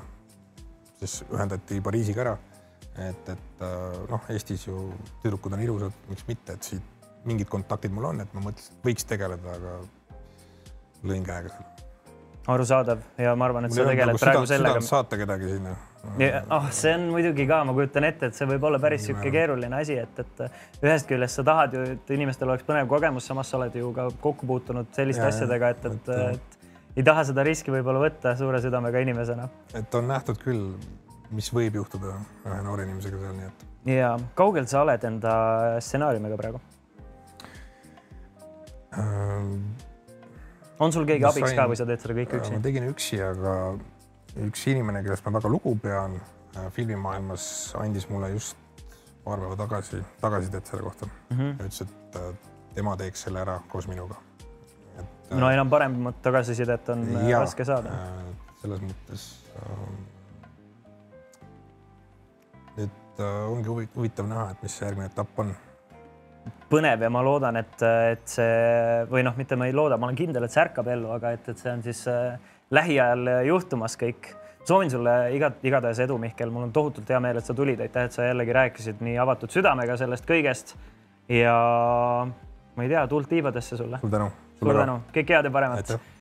siis ühendati Pariisiga ära et, et äh, noh, Eestis ju tüdrukud on ilusad, miks mitte, et siit mingid kontaktid mul on, et ma mõtlesin, et võiks tegeleda, aga lõin käega selle. arusaadav ja ma arvan, et sa tegeled nagu praegu süda, sellega. saata kedagi sinna. ah oh,, see on muidugi ka, ma kujutan ette, et see võib olla päris niisugune keeruline asi, et, et ühest küljest sa tahad ju, et inimestel oleks põnev kogemus, samas sa oled ju ka kokku puutunud selliste ja, asjadega, et, et, et, et ei taha seda riski võib-olla võtta suure südamega inimesena. et on nähtud küll mis võib juhtuda ühe noore inimesega seal, nii et. ja kaugel sa oled enda stsenaariumiga praegu ähm,? on sul keegi abiks sain, ka või sa teed seda kõik üksi? ma tegin üksi, aga üks inimene, kellest ma väga lugu pean äh, filmimaailmas, andis mulle just paar päeva tagasi tagasisidet selle kohta mm. -hmm. ütles, et äh, tema teeks selle ära koos minuga. no enam paremat tagasisidet on äh, ja, raske saada. selles mõttes äh, et äh, ongi huvitav näha, et mis see järgmine etapp on. põnev ja ma loodan, et, et see või noh, mitte ma ei looda, ma olen kindel, et see ärkab ellu, aga et, et see on siis äh, lähiajal juhtumas kõik. soovin sulle igat, igatahes edu, Mihkel, mul on tohutult hea meel, et sa tulid, aitäh, et sa jällegi rääkisid nii avatud südamega sellest kõigest. ja ma ei tea, tuld tiibadesse sulle. suur tänu. suur tänu, kõike head ja paremat.